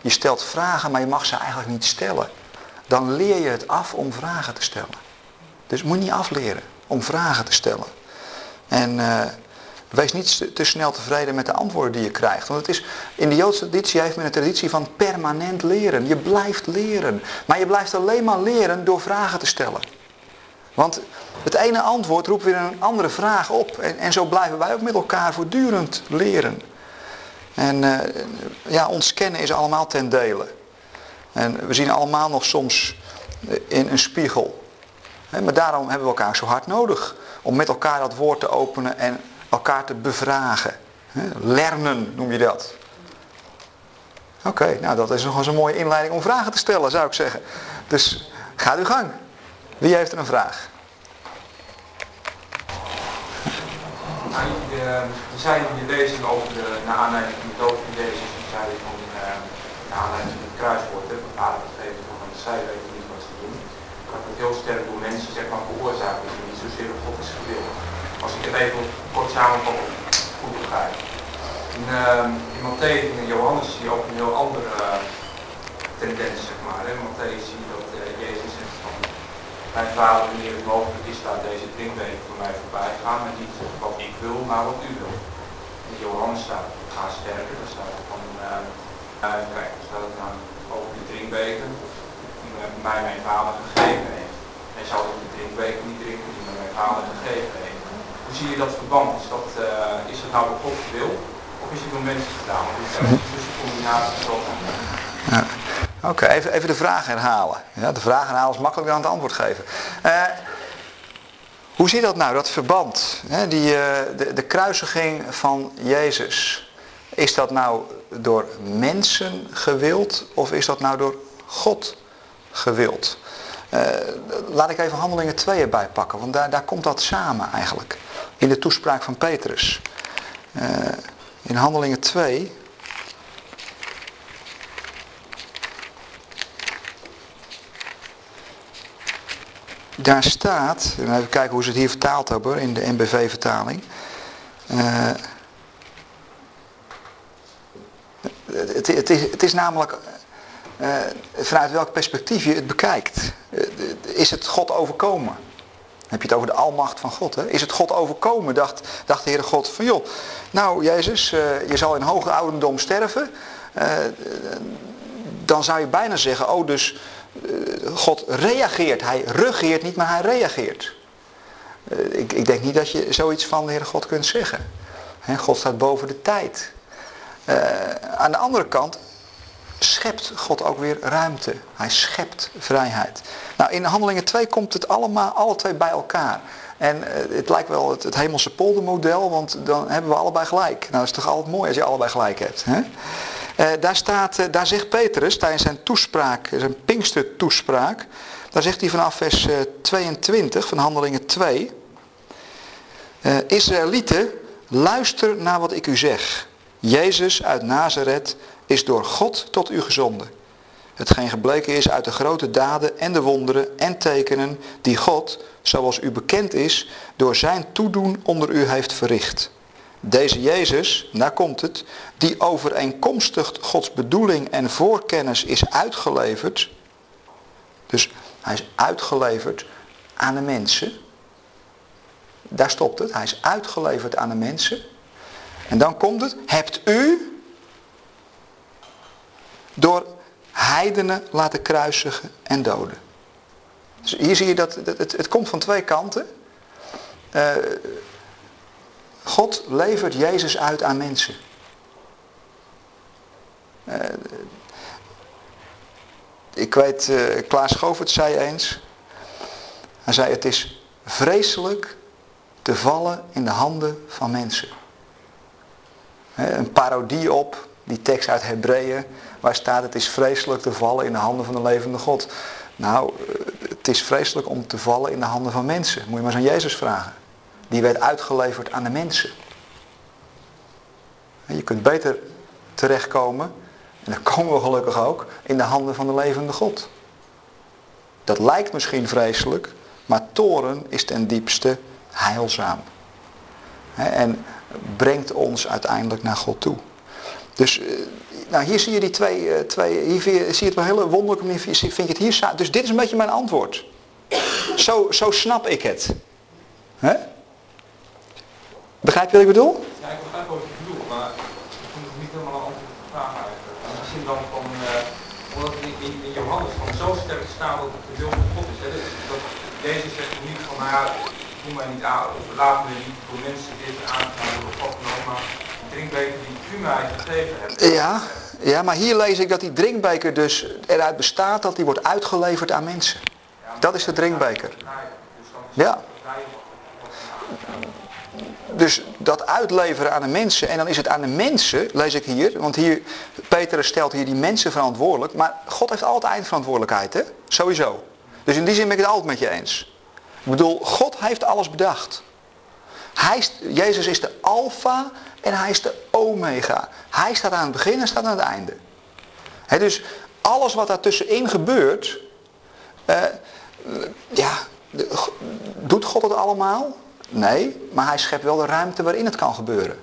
je stelt vragen, maar je mag ze eigenlijk niet stellen. Dan leer je het af om vragen te stellen. Dus moet je niet afleren om vragen te stellen. En uh, wees niet te snel tevreden met de antwoorden die je krijgt. Want het is, in de Joodse traditie heeft men een traditie van permanent leren. Je blijft leren. Maar je blijft alleen maar leren door vragen te stellen. Want het ene antwoord roept weer een andere vraag op. En, en zo blijven wij ook met elkaar voortdurend leren. En uh, ja, ons kennen is allemaal ten dele. En we zien allemaal nog soms in een spiegel. Maar daarom hebben we elkaar zo hard nodig. Om met elkaar dat woord te openen en elkaar te bevragen. Lernen noem je dat. Oké, nou dat is nog eens een mooie inleiding om vragen te stellen zou ik zeggen. Dus ga uw gang. Wie heeft er een vraag? Nou, je zei in je lezing over de, naar aanleiding van de dood van Jezus, je zei van, uh, naar aanleiding van het kruiswoord, hè, vader gegeven van zij weten niet wat ze doen. Dat het heel sterk door mensen zeg maar veroorzaakt is en niet zozeer door God is gewild. Als ik het even kort samenvat, goed begrijp. In, uh, in Matthäus en Johannes zie je ook een heel andere tendens, zeg maar. In Matthäus zie je dat uh, Jezus zegt van, mijn vader, wanneer het mogelijk is, laat deze drinkbeker voor mij voorbij gaan, maar niet wat ik wil, maar wat u wil. In Johannes staat het, ga sterker, daar staat van, uh, kijk, staat het dan over de drinkbeker, die mij mijn vader gegeven heeft. Hij zou ook de drinkbeker niet drinken die mij mijn vader gegeven heeft. Hoe zie je dat verband? Is dat, uh, is dat nou Gods wil? Of is het door mensen gedaan? Want een combinatie zoals ja. Oké, even, even de vraag herhalen. Ja, de vraag herhalen is makkelijker dan het antwoord geven. Uh, hoe zit dat nou, dat verband? Hè, die, uh, de, de kruisiging van Jezus. Is dat nou door mensen gewild of is dat nou door God gewild. Uh, laat ik even handelingen 2 erbij pakken, want daar, daar komt dat samen eigenlijk. In de toespraak van Petrus. In handelingen 2. Daar staat, even kijken hoe ze het hier vertaald hebben in de NBV-vertaling. Uh, het, het, is, namelijk uh, vanuit welk perspectief je het bekijkt. Uh, is het God overkomen? heb je het over de almacht van God. Hè? Is het God overkomen, dacht, dacht de Heere God van joh, nou Jezus, je zal in hoge ouderdom sterven. dan zou je bijna zeggen, oh dus God reageert. Hij regeert niet, maar hij reageert. ik, ik denk niet dat je zoiets van de Heere God kunt zeggen. God staat boven de tijd. aan de andere kant, schept God ook weer ruimte. Hij schept vrijheid. Nou, in Handelingen 2 komt het allemaal, alle twee bij elkaar. En het lijkt wel het, het hemelse poldermodel, want dan hebben we allebei gelijk. Nou, dat is toch altijd mooi als je allebei gelijk hebt. Hè? Uh, daar, staat, uh, daar zegt Petrus tijdens zijn toespraak, zijn Pinkster toespraak, daar zegt hij vanaf vers 22 van Handelingen 2. Israëlieten, luister naar wat ik u zeg. Jezus uit Nazareth is door God tot u gezonden. Hetgeen gebleken is uit de grote daden en de wonderen en tekenen die God, zoals u bekend is, door zijn toedoen onder u heeft verricht. Deze Jezus, daar komt het, die overeenkomstig Gods bedoeling en voorkennis is uitgeleverd. Dus hij is uitgeleverd aan de mensen. Daar stopt het. Hij is uitgeleverd aan de mensen. En dan komt het. Hebt u door heidenen laten kruisigen en doden. Dus hier zie je dat het, het, komt van twee kanten. Uh, God levert Jezus uit aan mensen. Uh, ik weet, uh, Klaas Govert zei eens. Hij zei het is vreselijk te vallen in de handen van mensen. Een parodie op die tekst uit Hebreeën waar staat het is vreselijk te vallen in de handen van de levende God. Nou, eh, het is vreselijk om te vallen in de handen van mensen. Moet je maar eens aan Jezus vragen. Die werd uitgeleverd aan de mensen. Je kunt beter terechtkomen, en daar komen we gelukkig ook, in de handen van de levende God. Dat lijkt misschien vreselijk, maar toren is ten diepste heilzaam. En brengt ons uiteindelijk naar God toe. Dus eh, nou, hier zie je die twee, eh, twee hier zie je het hele wonderlijke manier, vind je het hier Dus dit is een beetje mijn antwoord. Zo, zo snap ik het. He? Begrijp je wat ik bedoel? Ja, ik begrijp wat je bedoelt, maar ik vind het niet helemaal een antwoord op de vraag eigenlijk. Misschien dan van, uh, omdat het in, in, Johannes van zo sterk staat dat het de wil van God is. Hè? Dat Jezus zegt niet van, nou ja, doe mij niet aan, of laat me niet door mensen dit aangaan door God genomen, maar drinkbeker die u mij gegeven hebt. Ja, ja, maar hier lees ik dat die drinkbeker dus eruit bestaat dat die wordt uitgeleverd aan mensen. Dat is de drinkbeker. Ja. Dus dat uitleveren aan de mensen, en dan is het aan de mensen, lees ik hier, want hier, Peter stelt hier die mensen verantwoordelijk, maar God heeft altijd eindverantwoordelijkheid, hè? Sowieso. Dus in die zin ben ik het altijd met je eens. Ik bedoel, God heeft alles bedacht. Hij, Jezus is de alfa en hij is de omega. Hij staat aan het begin en staat aan het einde. dus alles wat daartussenin gebeurt, uh, ja, doet God het allemaal? Nee, maar hij schept wel de ruimte waarin het kan gebeuren.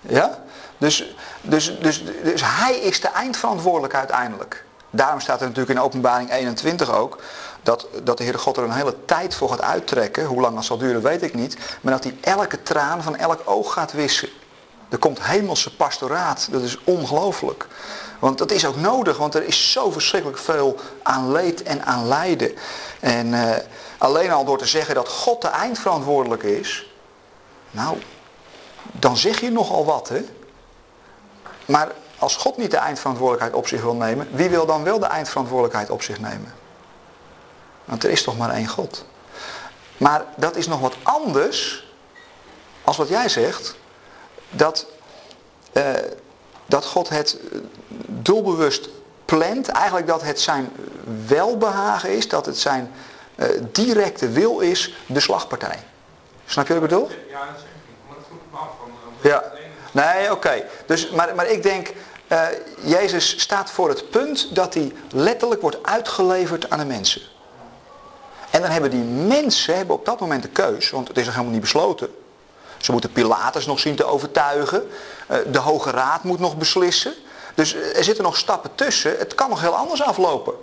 Ja? Dus, dus, dus, dus hij is de eindverantwoordelijk uiteindelijk. Daarom staat er natuurlijk in openbaring 21 ook, dat, dat de Heere God er een hele tijd voor gaat uittrekken. Hoe lang dat zal duren weet ik niet. Maar dat hij elke traan van elk oog gaat wissen. Er komt hemelse pastoraat. Dat is ongelooflijk. Want dat is ook nodig, want er is zo verschrikkelijk veel aan leed en aan lijden. En uh, alleen al door te zeggen dat God de eindverantwoordelijk is, nou, dan zeg je nogal wat, hè. Maar als God niet de eindverantwoordelijkheid op zich wil nemen, wie wil dan wel de eindverantwoordelijkheid op zich nemen? Want er is toch maar één God. Maar dat is nog wat anders als wat jij zegt. Dat, uh, dat God het doelbewust plant eigenlijk dat het zijn welbehagen is, dat het zijn uh, directe wil is, de slagpartij. Snap je wat ik bedoel? Ja, dat zeg ik. Maar dat vroeg ik me af. Van, ja. Nee, oké. Dus, maar, maar ik denk, uh, Jezus staat voor het punt dat hij letterlijk wordt uitgeleverd aan de mensen. En dan hebben die mensen hebben op dat moment de keus, want het is nog helemaal niet besloten. Ze moeten Pilatus nog zien te overtuigen. Uh, de Hoge Raad moet nog beslissen. Dus er zitten nog stappen tussen. Het kan nog heel anders aflopen.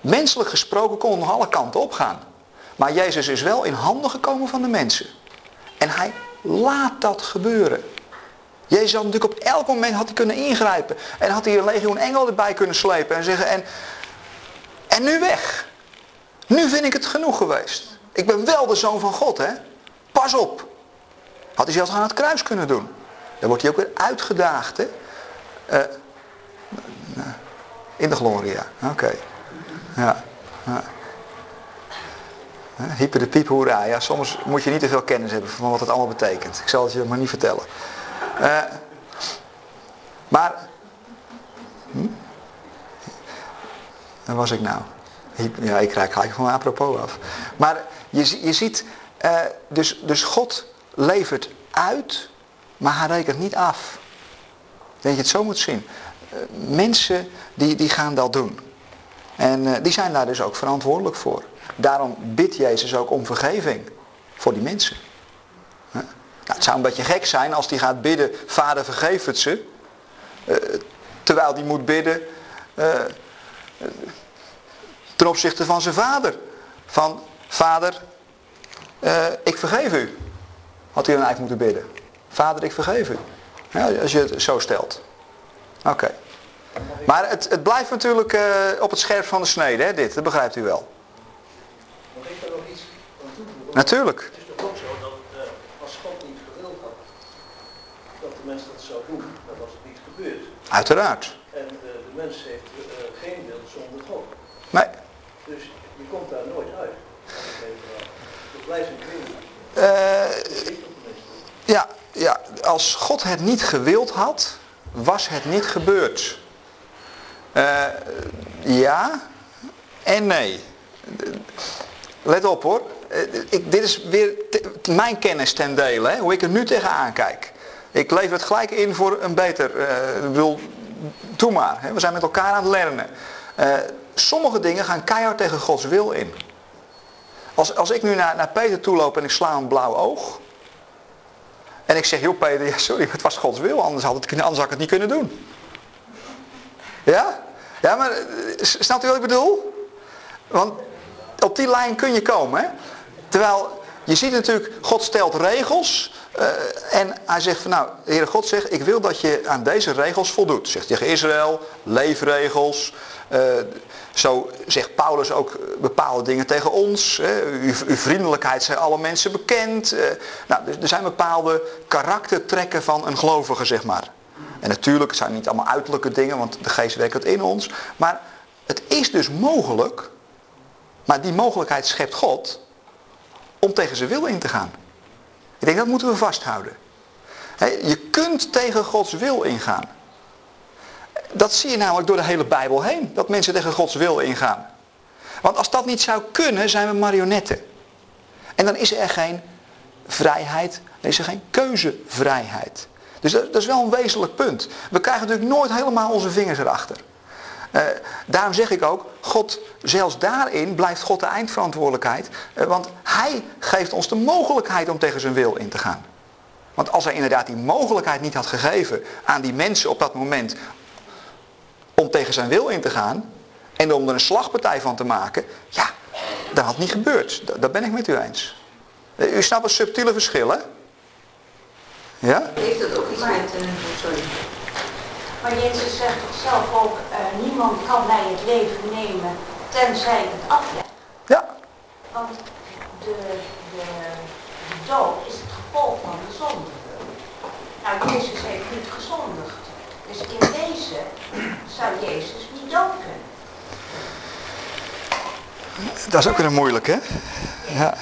Menselijk gesproken kon het nog alle kanten op gaan. Maar Jezus is wel in handen gekomen van de mensen. En hij laat dat gebeuren. Jezus had natuurlijk op elk moment had hij kunnen ingrijpen. En had hij een legioen engel erbij kunnen slepen. En zeggen, en, en nu weg. Nu vind ik het genoeg geweest. Ik ben wel de zoon van God, hè. Pas op. Had hij zelfs aan het kruis kunnen doen. Dan wordt hij ook weer uitgedaagd, hè. Uh, in de gloria, oké. Ja. ja. De piep hoera. Ja, soms moet je niet te veel kennis hebben van wat het allemaal betekent. Ik zal het je maar niet vertellen. Uh, maar, hm? waar was ik nou? Ja, ik krijg gelijk van apropos af. Maar je, je ziet, uh, dus, dus God levert uit, maar hij rekent niet af. Ik denk je het zo moet zien. Uh, mensen die, die gaan dat doen. En uh, die zijn daar dus ook verantwoordelijk voor. Daarom bidt Jezus ook om vergeving voor die mensen. Nou, het zou een beetje gek zijn als die gaat bidden, vader vergeef het ze. Uh, terwijl die moet bidden uh, ten opzichte van zijn vader. Van vader, ik vergeef u. Had hij dan eigenlijk moeten bidden. Vader, ik vergeef u. Ja, als je het zo stelt. Oké. Maar het, het blijft natuurlijk uh, op het scherp van de snede, hè, dit. Dat begrijpt u wel. Mag ik daar nog iets aan toevoegen? Natuurlijk. Het is toch ook zo dat uh, als God niet gewild had dat de mens dat zou doen, dan was het niet gebeurd. Uiteraard. En uh, de mens heeft geen wil zonder God. Nee. Dus je komt daar nooit uit. Het blijft een Uh, ja, ja, als God het niet gewild had, was het niet gebeurd. Uh, ja en nee. Let op hoor. Ik, dit is weer mijn kennis ten dele, hoe ik er nu tegenaan kijk. Ik lever het gelijk in voor een beter. Uh, wil, doe maar. Hè, we zijn met elkaar aan het leren. Sommige dingen gaan keihard tegen Gods wil in. Als, als ik nu naar, naar Peter toe loop en ik sla een blauw oog. En ik zeg, joh Peter, ja, sorry, het was Gods wil, anders had, het, anders had ik het niet kunnen doen. Ja? Ja, maar snapt u wat ik bedoel? Want op die lijn kun je komen. Hè? Terwijl, je ziet natuurlijk, God stelt regels. Uh, en hij zegt van nou, de Heere God zegt, ik wil dat je aan deze regels voldoet. Zegt tegen Israël, leefregels. Uh, zo zegt Paulus ook bepaalde dingen tegen ons. Hè. Uw, uw, vriendelijkheid zijn alle mensen bekend. Uh, nou, er zijn bepaalde karaktertrekken van een gelovige, zeg maar. En natuurlijk zijn niet allemaal uiterlijke dingen, want de geest werkt het in ons. Maar het is dus mogelijk, maar die mogelijkheid schept God, om tegen zijn wil in te gaan. Ik denk dat moeten we vasthouden. Je kunt tegen Gods wil ingaan. Dat zie je namelijk door de hele Bijbel heen. Dat mensen tegen Gods wil ingaan. Want als dat niet zou kunnen, zijn we marionetten. En dan is er geen vrijheid, dan is er geen keuzevrijheid. Dus dat, dat is wel een wezenlijk punt. We krijgen natuurlijk nooit helemaal onze vingers erachter. Uh, daarom zeg ik ook, God, zelfs daarin blijft God de eindverantwoordelijkheid. Uh, want Hij geeft ons de mogelijkheid om tegen zijn wil in te gaan. Want als hij inderdaad die mogelijkheid niet had gegeven aan die mensen op dat moment om tegen zijn wil in te gaan en om er een slagpartij van te maken, ja, dat had niet gebeurd. Dat ben ik met u eens. U snapt het subtiele verschil, hè? Ja? Heeft dat ook iets met... Uh, sorry. Maar Jezus zegt toch zelf ook, uh, niemand kan mij het leven nemen tenzij het aflegt. Ja. Want de, de, de dood is het gevolg van de zonde. Nou, Jezus heeft niet gezondigd. Dus in wezen zou Jezus niet dood kunnen. Dat is ook weer een moeilijk, hè? Ja.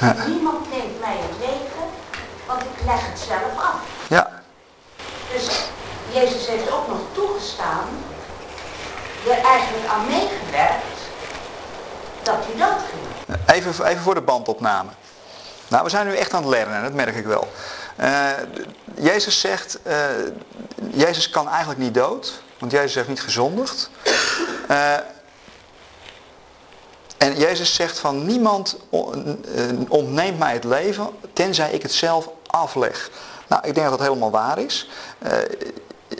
ja. Niemand neemt mij het leven, want ik leg het zelf af. Ja. Dus Jezus heeft ook nog toegestaan er eigenlijk aan meegewerkt dat hij doodging. Even, even voor de bandopname. Nou, we zijn nu echt aan het leren, dat merk ik wel. Uh, Jezus zegt, uh, Jezus kan eigenlijk niet dood, want Jezus heeft niet gezondigd. Uh, en Jezus zegt van niemand ontneemt mij het leven, tenzij ik het zelf afleg. Nou, ik denk dat dat helemaal waar is.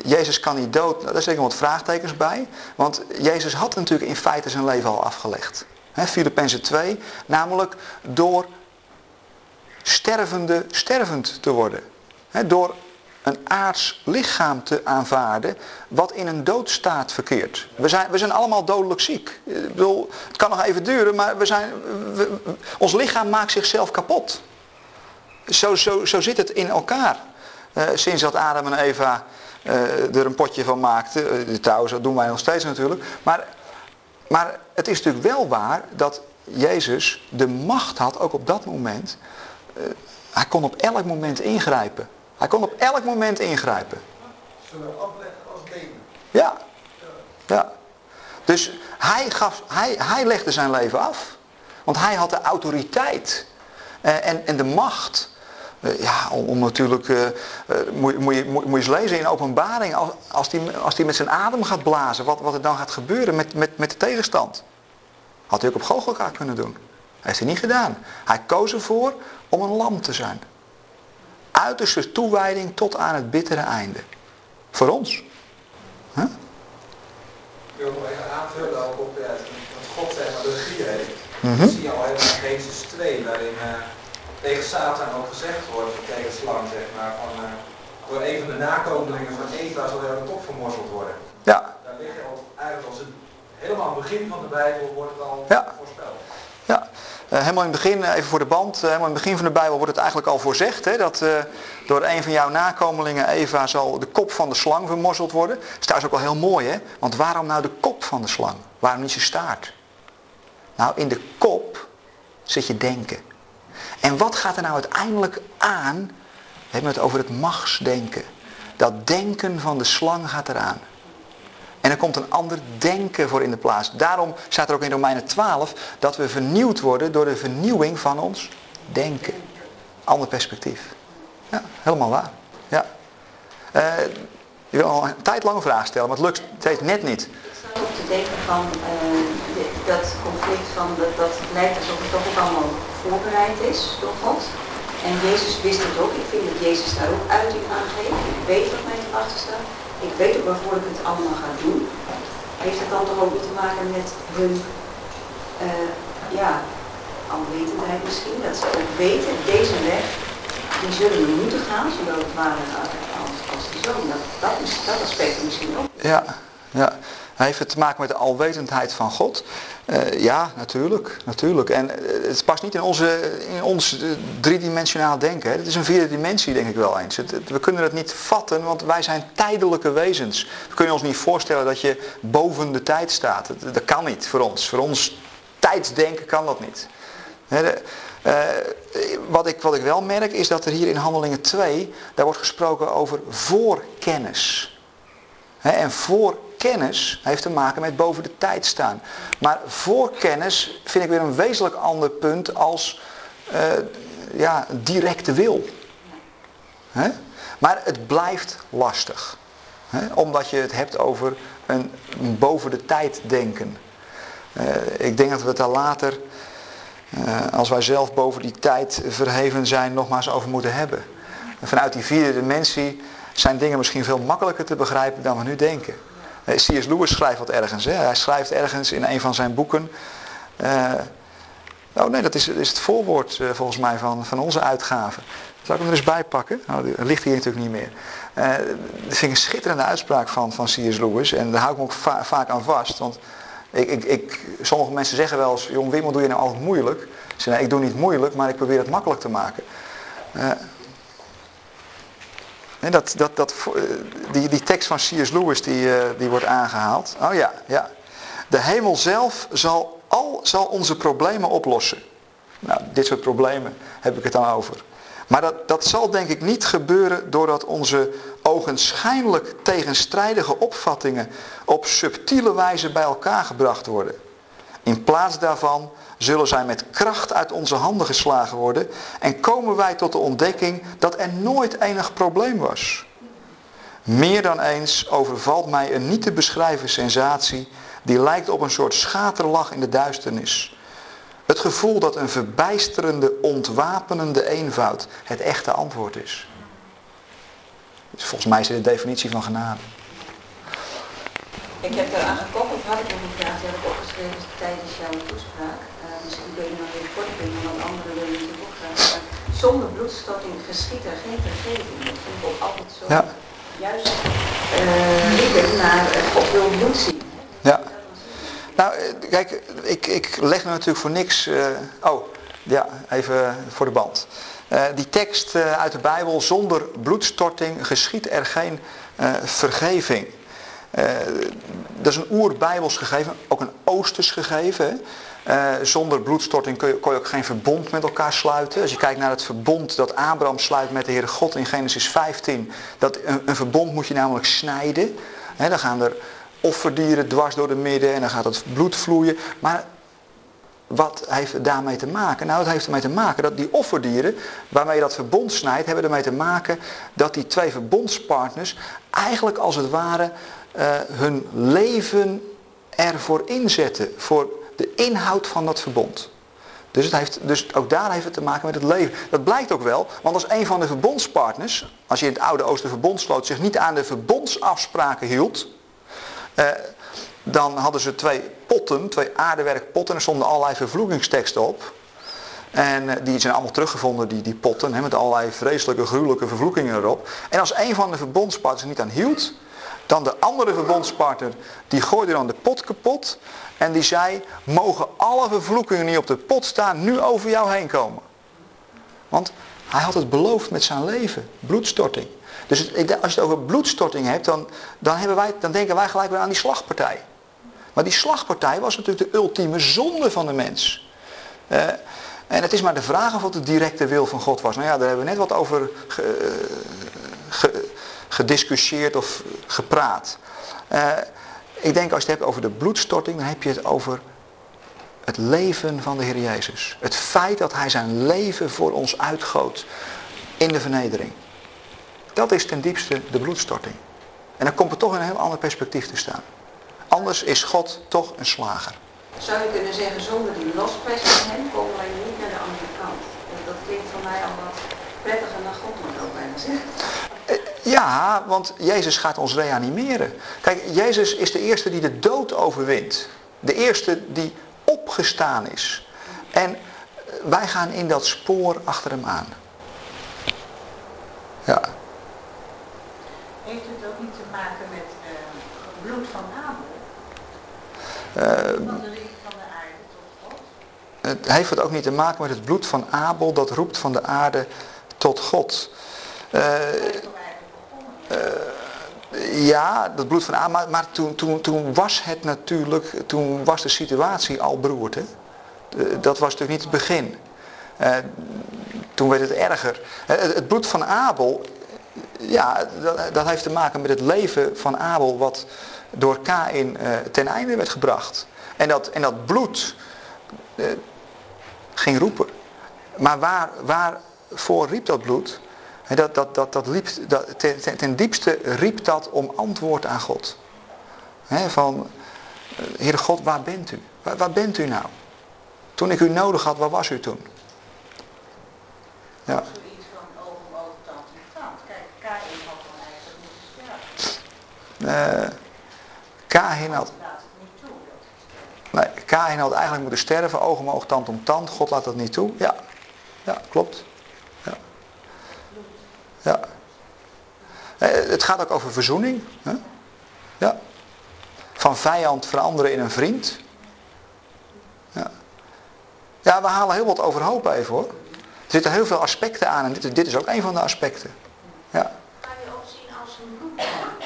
Jezus kan niet dood, daar zitten wat vraagtekens bij. Want Jezus had natuurlijk in feite zijn leven al afgelegd. Filippenzen 2, namelijk door stervende stervend te worden. door een aards lichaam te aanvaarden wat in een doodstaat verkeert. We zijn, we zijn allemaal dodelijk ziek. Ik bedoel, het kan nog even duren, maar we zijn, ons lichaam maakt zichzelf kapot. Zo, zo, zo zit het in elkaar. Uh, sinds dat Adam en Eva uh, er een potje van maakten. Uh, trouwens, dat doen wij nog steeds natuurlijk. Maar, maar het is natuurlijk wel waar dat Jezus de macht had, ook op dat moment. Hij kon op elk moment ingrijpen. Hij kon op elk moment ingrijpen. Zowel afleggen als nemen. Ja. Ja. Dus hij, gaf, hij, hij legde zijn leven af. Want hij had de autoriteit en, en de macht ja, om, om natuurlijk, uh, uh, moet, moet, je, moet, moet je eens lezen in openbaring, als, als, die, als die met zijn adem gaat blazen, wat, wat er dan gaat gebeuren met, met, met de tegenstand. Had hij ook op Golgotha kunnen doen. Heeft hij niet gedaan. Hij koos ervoor om een lam te zijn. Uiterste toewijding tot aan het bittere einde. Voor ons. Huh? Ik wil nog even aanvullen ook op dat God zeg maar de regie heeft. Mm -hmm. Dat zie je al helemaal in Genesis 2, waarin tegen Satan ook gezegd wordt, tegen de slang zeg maar, van uh, door een van de nakomelingen van Eva zal er een kop vermorzeld worden. Ja. Daar ligt al eigenlijk als het helemaal aan het begin van de Bijbel wordt het al ja. voorspeld. Ja, uh, helemaal in het begin, even voor de band, uh, helemaal in het begin van de Bijbel wordt het eigenlijk al voorzegd, hè, dat uh, door een van jouw nakomelingen, Eva, zal de kop van de slang vermorzeld worden. Dat is trouwens ook wel heel mooi, hè? want waarom nou de kop van de slang? Waarom niet zijn staart? Nou, in de kop zit je denken. En wat gaat er nou uiteindelijk aan? We hebben het over het machtsdenken. Dat denken van de slang gaat eraan. En er komt een ander denken voor in de plaats. Daarom staat er ook in Romeinen 12 dat we vernieuwd worden door de vernieuwing van ons denken. Ander perspectief. Ja, helemaal waar. Ja. Uh, je wil al een tijd lang een vraag stellen, maar het lukt steeds net niet. Ik denken van uh, dat conflict van dat, dat lijkt alsof het toch ook allemaal voorbereid is door God. En Jezus wist het ook. Ik vind dat Jezus daar ook uiting aan geeft. Ik weet wat mij te wachten staat. Ik weet ook waarvoor ik het allemaal ga doen. Heeft het dan toch ook niet te maken met hun, uh, ja, alwetendheid misschien. Dat ze ook weten, deze weg, die zullen we moeten gaan, zowel het ware als, als die zoon. Dat, dat, dat aspect misschien ook. Ja, ja. Hij heeft het te maken met de alwetendheid van God. Uh, ja, natuurlijk, natuurlijk. En uh, het past niet in, onze, in ons uh, driedimensionaal denken. Het is een vierde dimensie, denk ik wel eens. We kunnen het niet vatten, want wij zijn tijdelijke wezens. We kunnen ons niet voorstellen dat je boven de tijd staat. Dat, kan niet voor ons. Voor ons tijdsdenken kan dat niet. De, wat, ik, wat ik wel merk is dat er hier in Handelingen 2, daar wordt gesproken over voorkennis. En voor kennis heeft te maken met boven de tijd staan. Maar voorkennis vind ik weer een wezenlijk ander punt als uh, ja, directe wil. Maar het blijft lastig. Omdat je het hebt over een, boven de tijd denken. Uh, ik denk dat we het daar later, uh, als wij zelf boven die tijd verheven zijn, nogmaals over moeten hebben. En vanuit die vierde dimensie zijn dingen misschien veel makkelijker te begrijpen dan we nu denken. C.S. Lewis schrijft wat ergens. Hè? Hij schrijft ergens in een van zijn boeken. Uh, oh nee, dat is, is het voorwoord uh, volgens mij van, van onze uitgave. Zal ik hem er eens bij pakken? Nou, dat ligt hier natuurlijk niet meer. Uh, dat een schitterende uitspraak van, van C.S. Lewis. En daar hou ik me ook va vaak aan vast. Want ik, ik, ik, sommige mensen zeggen wel eens, jong Wim, doe je nou altijd moeilijk? Ze nee, ik doe niet moeilijk, maar ik probeer het makkelijk te maken. En dat, dat, dat, die, die tekst van C.S. Lewis die, die wordt aangehaald. Oh ja, ja. De hemel zelf zal, al, zal onze problemen oplossen. Nou, dit soort problemen heb ik het dan over. Maar dat, dat zal denk ik niet gebeuren doordat onze ogenschijnlijk tegenstrijdige opvattingen op subtiele wijze bij elkaar gebracht worden. In plaats daarvan zullen zij met kracht uit onze handen geslagen worden en komen wij tot de ontdekking dat er nooit enig probleem was. Meer dan eens overvalt mij een niet te beschrijven sensatie die lijkt op een soort schaterlach in de duisternis. Het gevoel dat een verbijsterende, ontwapenende eenvoud het echte antwoord is. Volgens mij is dit de definitie van genade. Ik heb eraan gekoppeld, had ik nog een vraag, die heb ik opgeschreven tijdens jouw toespraak. Uh, misschien kun je nog even kort brengen, want anderen willen natuurlijk ook graag. Maar zonder bloedstorting geschiet er geen vergeving. Dat vind ik ook altijd zo. Ja. Juist uh, naar uh, God wil bloed zien. Ja. Nou, kijk, ik, ik leg me natuurlijk voor niks. Uh, oh, ja, even voor de band. Uh, die tekst uit de Bijbel, zonder bloedstorting geschiet er geen vergeving. Dat is een oer-Bijbels gegeven, ook een Oosters gegeven. Uh, zonder bloedstorting kun je, kon je, ook geen verbond met elkaar sluiten. Als je kijkt naar het verbond dat Abraham sluit met de Heere God in Genesis 15. Dat een, verbond moet je namelijk snijden. Dan gaan er offerdieren dwars door de midden en dan gaat het bloed vloeien. Maar wat heeft het daarmee te maken? Nou, het heeft ermee te maken dat die offerdieren waarmee je dat verbond snijdt, hebben ermee te maken dat die twee verbondspartners eigenlijk als het ware hun leven ervoor inzetten. Voor de inhoud van dat verbond. Dus, het heeft, dus ook daar heeft het te maken met het leven. Dat blijkt ook wel, want als een van de verbondspartners, als je in het Oude Oosten verbond sloot, zich niet aan de verbondsafspraken hield, eh, dan hadden ze twee potten, twee aardewerkpotten, en er stonden allerlei vervloekingsteksten op. En eh, die zijn allemaal teruggevonden, die, die potten, hè, met allerlei vreselijke, gruwelijke vervloekingen erop. En als een van de verbondspartners niet aan hield, dan de andere verbondspartner, die gooide dan de pot kapot. En die zei, mogen alle vervloekingen die op de pot staan nu over jou heen komen. Want hij had het beloofd met zijn leven. Bloedstorting. Dus als je het over bloedstorting hebt, dan, dan, hebben wij, dan denken wij gelijk weer aan die slagpartij. Maar die slagpartij was natuurlijk de ultieme zonde van de mens. Uh, en het is maar de vraag of het de directe wil van God was. Nou ja, daar hebben we net wat over ge, ge, gediscussieerd of gepraat. Uh, ik denk als je het hebt over de bloedstorting, dan heb je het over het leven van de Heer Jezus. Het feit dat Hij zijn leven voor ons uitgoot in de vernedering. Dat is ten diepste de bloedstorting. En dan komt het toch in een heel ander perspectief te staan. Anders is God toch een slager. Zou je kunnen zeggen, zonder die lospressie van hem komen wij niet naar de andere kant. Dat klinkt voor mij al wat prettiger naar God, moet ook bijna zeggen. Ja, want Jezus gaat ons reanimeren. Kijk, Jezus is de eerste die de dood overwint. De eerste die opgestaan is. En wij gaan in dat spoor achter hem aan. Ja. Heeft het ook niet te maken met uh, bloed van Abel? Uh, van de van de aarde tot God? Het heeft het ook niet te maken met het bloed van Abel dat roept van de aarde tot God. Uh, uh, ja, dat bloed van Abel, maar, maar toen, toen, toen was het natuurlijk, toen was de situatie al beroerd. Hè? dat was natuurlijk niet het begin. Uh, toen werd het erger. Het, bloed van Abel, ja, dat, heeft te maken met het leven van Abel wat door Kain uh, ten einde werd gebracht. En dat, en dat bloed ging roepen. Maar waar, waarvoor riep dat bloed? Dat, dat, dat, dat liep, dat, ten, ten, diepste riep dat om antwoord aan God. He, van, Heere God, waar bent u? Waar, waar, bent u nou? Toen ik u nodig had, waar was u toen? Ja. Zoiets van oog om oog, tand om tand. Kijk, Kain had dan eigenlijk moeten sterven. Uh, Kain had... Nee, Kain had eigenlijk moeten sterven, oog om oog, tand om tand. God laat dat niet toe. Ja, ja klopt. Ja. Eh, het gaat ook over verzoening. Hè? Ja. Van vijand veranderen in een vriend. Ja. ja, we halen heel wat overhoop even hoor. Er zitten heel veel aspecten aan en dit, dit is ook een van de aspecten. Ja. Kan je ook zien als een bloedband.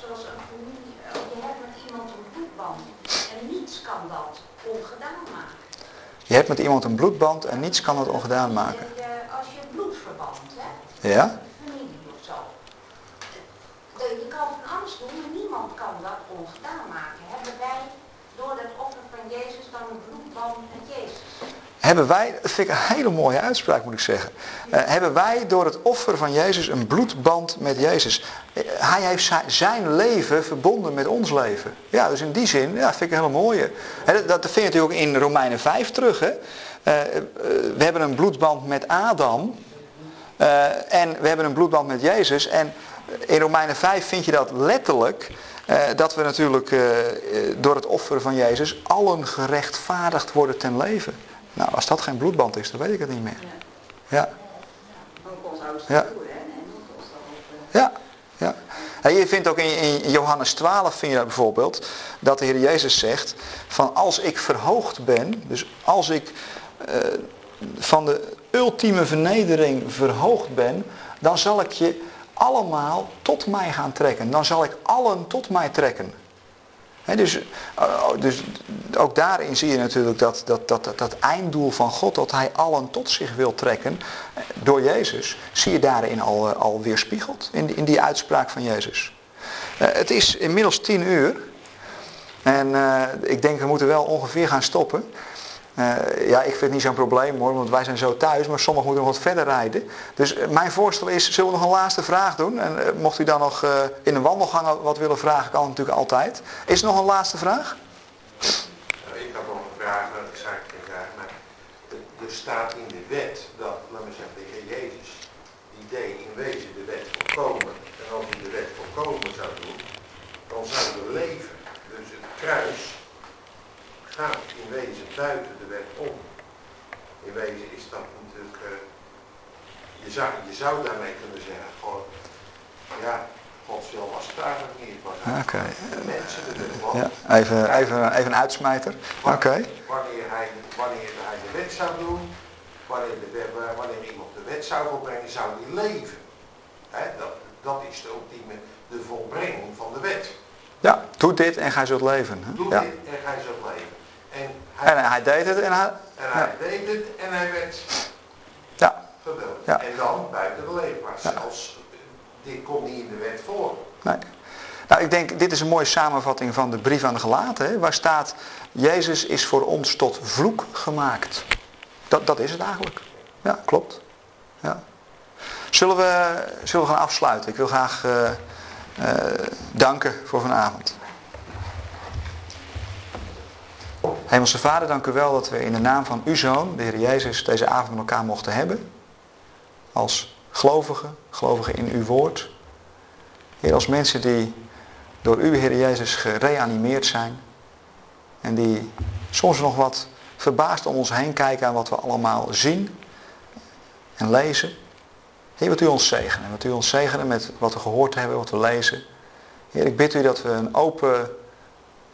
Zoals een familie, je hebt met iemand een bloedband en niets kan dat ongedaan maken. Je hebt met iemand een bloedband en niets kan dat ongedaan maken. En, uh, als je bloedverband bloedverband, hè? Ja? Familie of zo. De- Je kan van alles doen, maar niemand kan dat ongedaan maken. Hebben wij door dat offer van Jezus dan een bloedband met Jezus? Hebben wij, dat vind ik een hele mooie uitspraak moet ik zeggen. Eh, hebben wij door het offer van Jezus een bloedband met Jezus? Eh, hij heeft zijn, leven verbonden met ons leven. Ja, dus in die zin, ja, vind ik een hele mooie. Dat, vind je natuurlijk ook in Romeinen 5 terug. Hè? Eh, we hebben een bloedband met Adam. en we hebben een bloedband met Jezus. En in Romeinen 5 vind je dat letterlijk. dat we natuurlijk door het offer van Jezus allen gerechtvaardigd worden ten leven. Nou, als dat geen bloedband is, dan weet ik het niet meer. Ja. Ja, Ja. ja, ja. En je vindt ook in, in Johannes 12, vind je dat bijvoorbeeld, dat de Heer Jezus zegt, van als ik verhoogd ben, dus als ik eh, van de ultieme vernedering verhoogd ben, dan zal ik je allemaal tot mij gaan trekken. Dan zal ik allen tot mij trekken. Dus, eh, dus ook daarin zie je natuurlijk dat, dat, dat, dat, einddoel van God, dat hij allen tot zich wil trekken, eh, door Jezus, zie je daarin al, eh, al weerspiegeld, in, in die uitspraak van Jezus. Het is inmiddels tien uur en ik denk we moeten wel ongeveer gaan stoppen. Eh, ja, ik vind het niet zo'n probleem hoor, want wij zijn zo thuis, maar sommigen moeten nog wat verder rijden. Dus eh, mijn voorstel is, zullen we nog een laatste vraag doen? En eh, mocht u dan nog in de wandelgangen wat willen vragen, kan natuurlijk altijd. Is er nog een laatste vraag? Nou, ik had nog een vraag, maar ik zei geen vraag, maar er- staat in de wet dat, laat me zeggen, de Heer Jezus, die deed in wezen de wet voorkomen. En als hij de wet voorkomen zou doen, dan zouden we leven. Dus het kruis gaat in wezen buiten de wet om. In wezen is dat natuurlijk, eh, je, zou, je zou daarmee kunnen zeggen, gewoon, ja, Gods wil was het eigenlijk niet. Het was eigenlijk Oké. de mensen de. Ja, even, even, even een uitsmijter. Oké. Wanneer, hij, wanneer hij de wet zou doen, wanneer, de, wet- wanneer iemand de wet zou volbrengen, zou hij leven. Dat, dat is de ultieme, de volbrenging van de wet. Ja, doe dit en gij zult leven. hè? Doe Ja. dit en hij zult leven. En hij, En hij deed het en hij... en hij deed het en hij werd Ja, gedood. Ja. En dan buiten de leefplaats. Zelfs, eh, dit komt niet in de wet voor. nee. Nou, ik denk, dit is een mooie samenvatting van de brief aan de gelaten. Hè, waar staat, Jezus is voor ons tot vloek gemaakt. Dat, dat is het eigenlijk. Ja, klopt. Ja. Zullen, we, zullen we gaan afsluiten? Ik wil graag eh, eh, danken voor vanavond. Hemelse Vader, dank u wel dat we in de naam van uw Zoon, de Heer Jezus, deze avond met elkaar mochten hebben. Als gelovigen, gelovigen in uw woord. Heer, als mensen die door u, Heer Jezus, gereanimeerd zijn. En die soms nog wat verbaasd om ons heen kijken aan wat we allemaal zien en lezen. Heer, wilt u ons zegenen. Wilt u ons zegenen met wat we gehoord hebben, wat we lezen. Heer, ik bid u dat we een open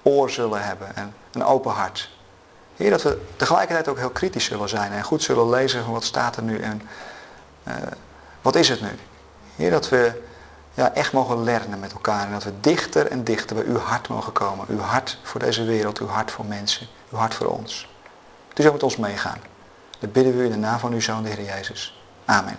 oor zullen hebben en een open hart. Heer, dat we tegelijkertijd ook heel kritisch zullen zijn en goed zullen lezen van wat staat er nu en eh, wat is het nu. Heer, dat we ja, echt mogen leren met elkaar en dat we dichter en dichter bij uw hart mogen komen. Uw hart voor deze wereld, uw hart voor mensen, uw hart voor ons. U zou met ons meegaan. Dat bidden we in de naam van uw Zoon, de Heer Jezus. Amen.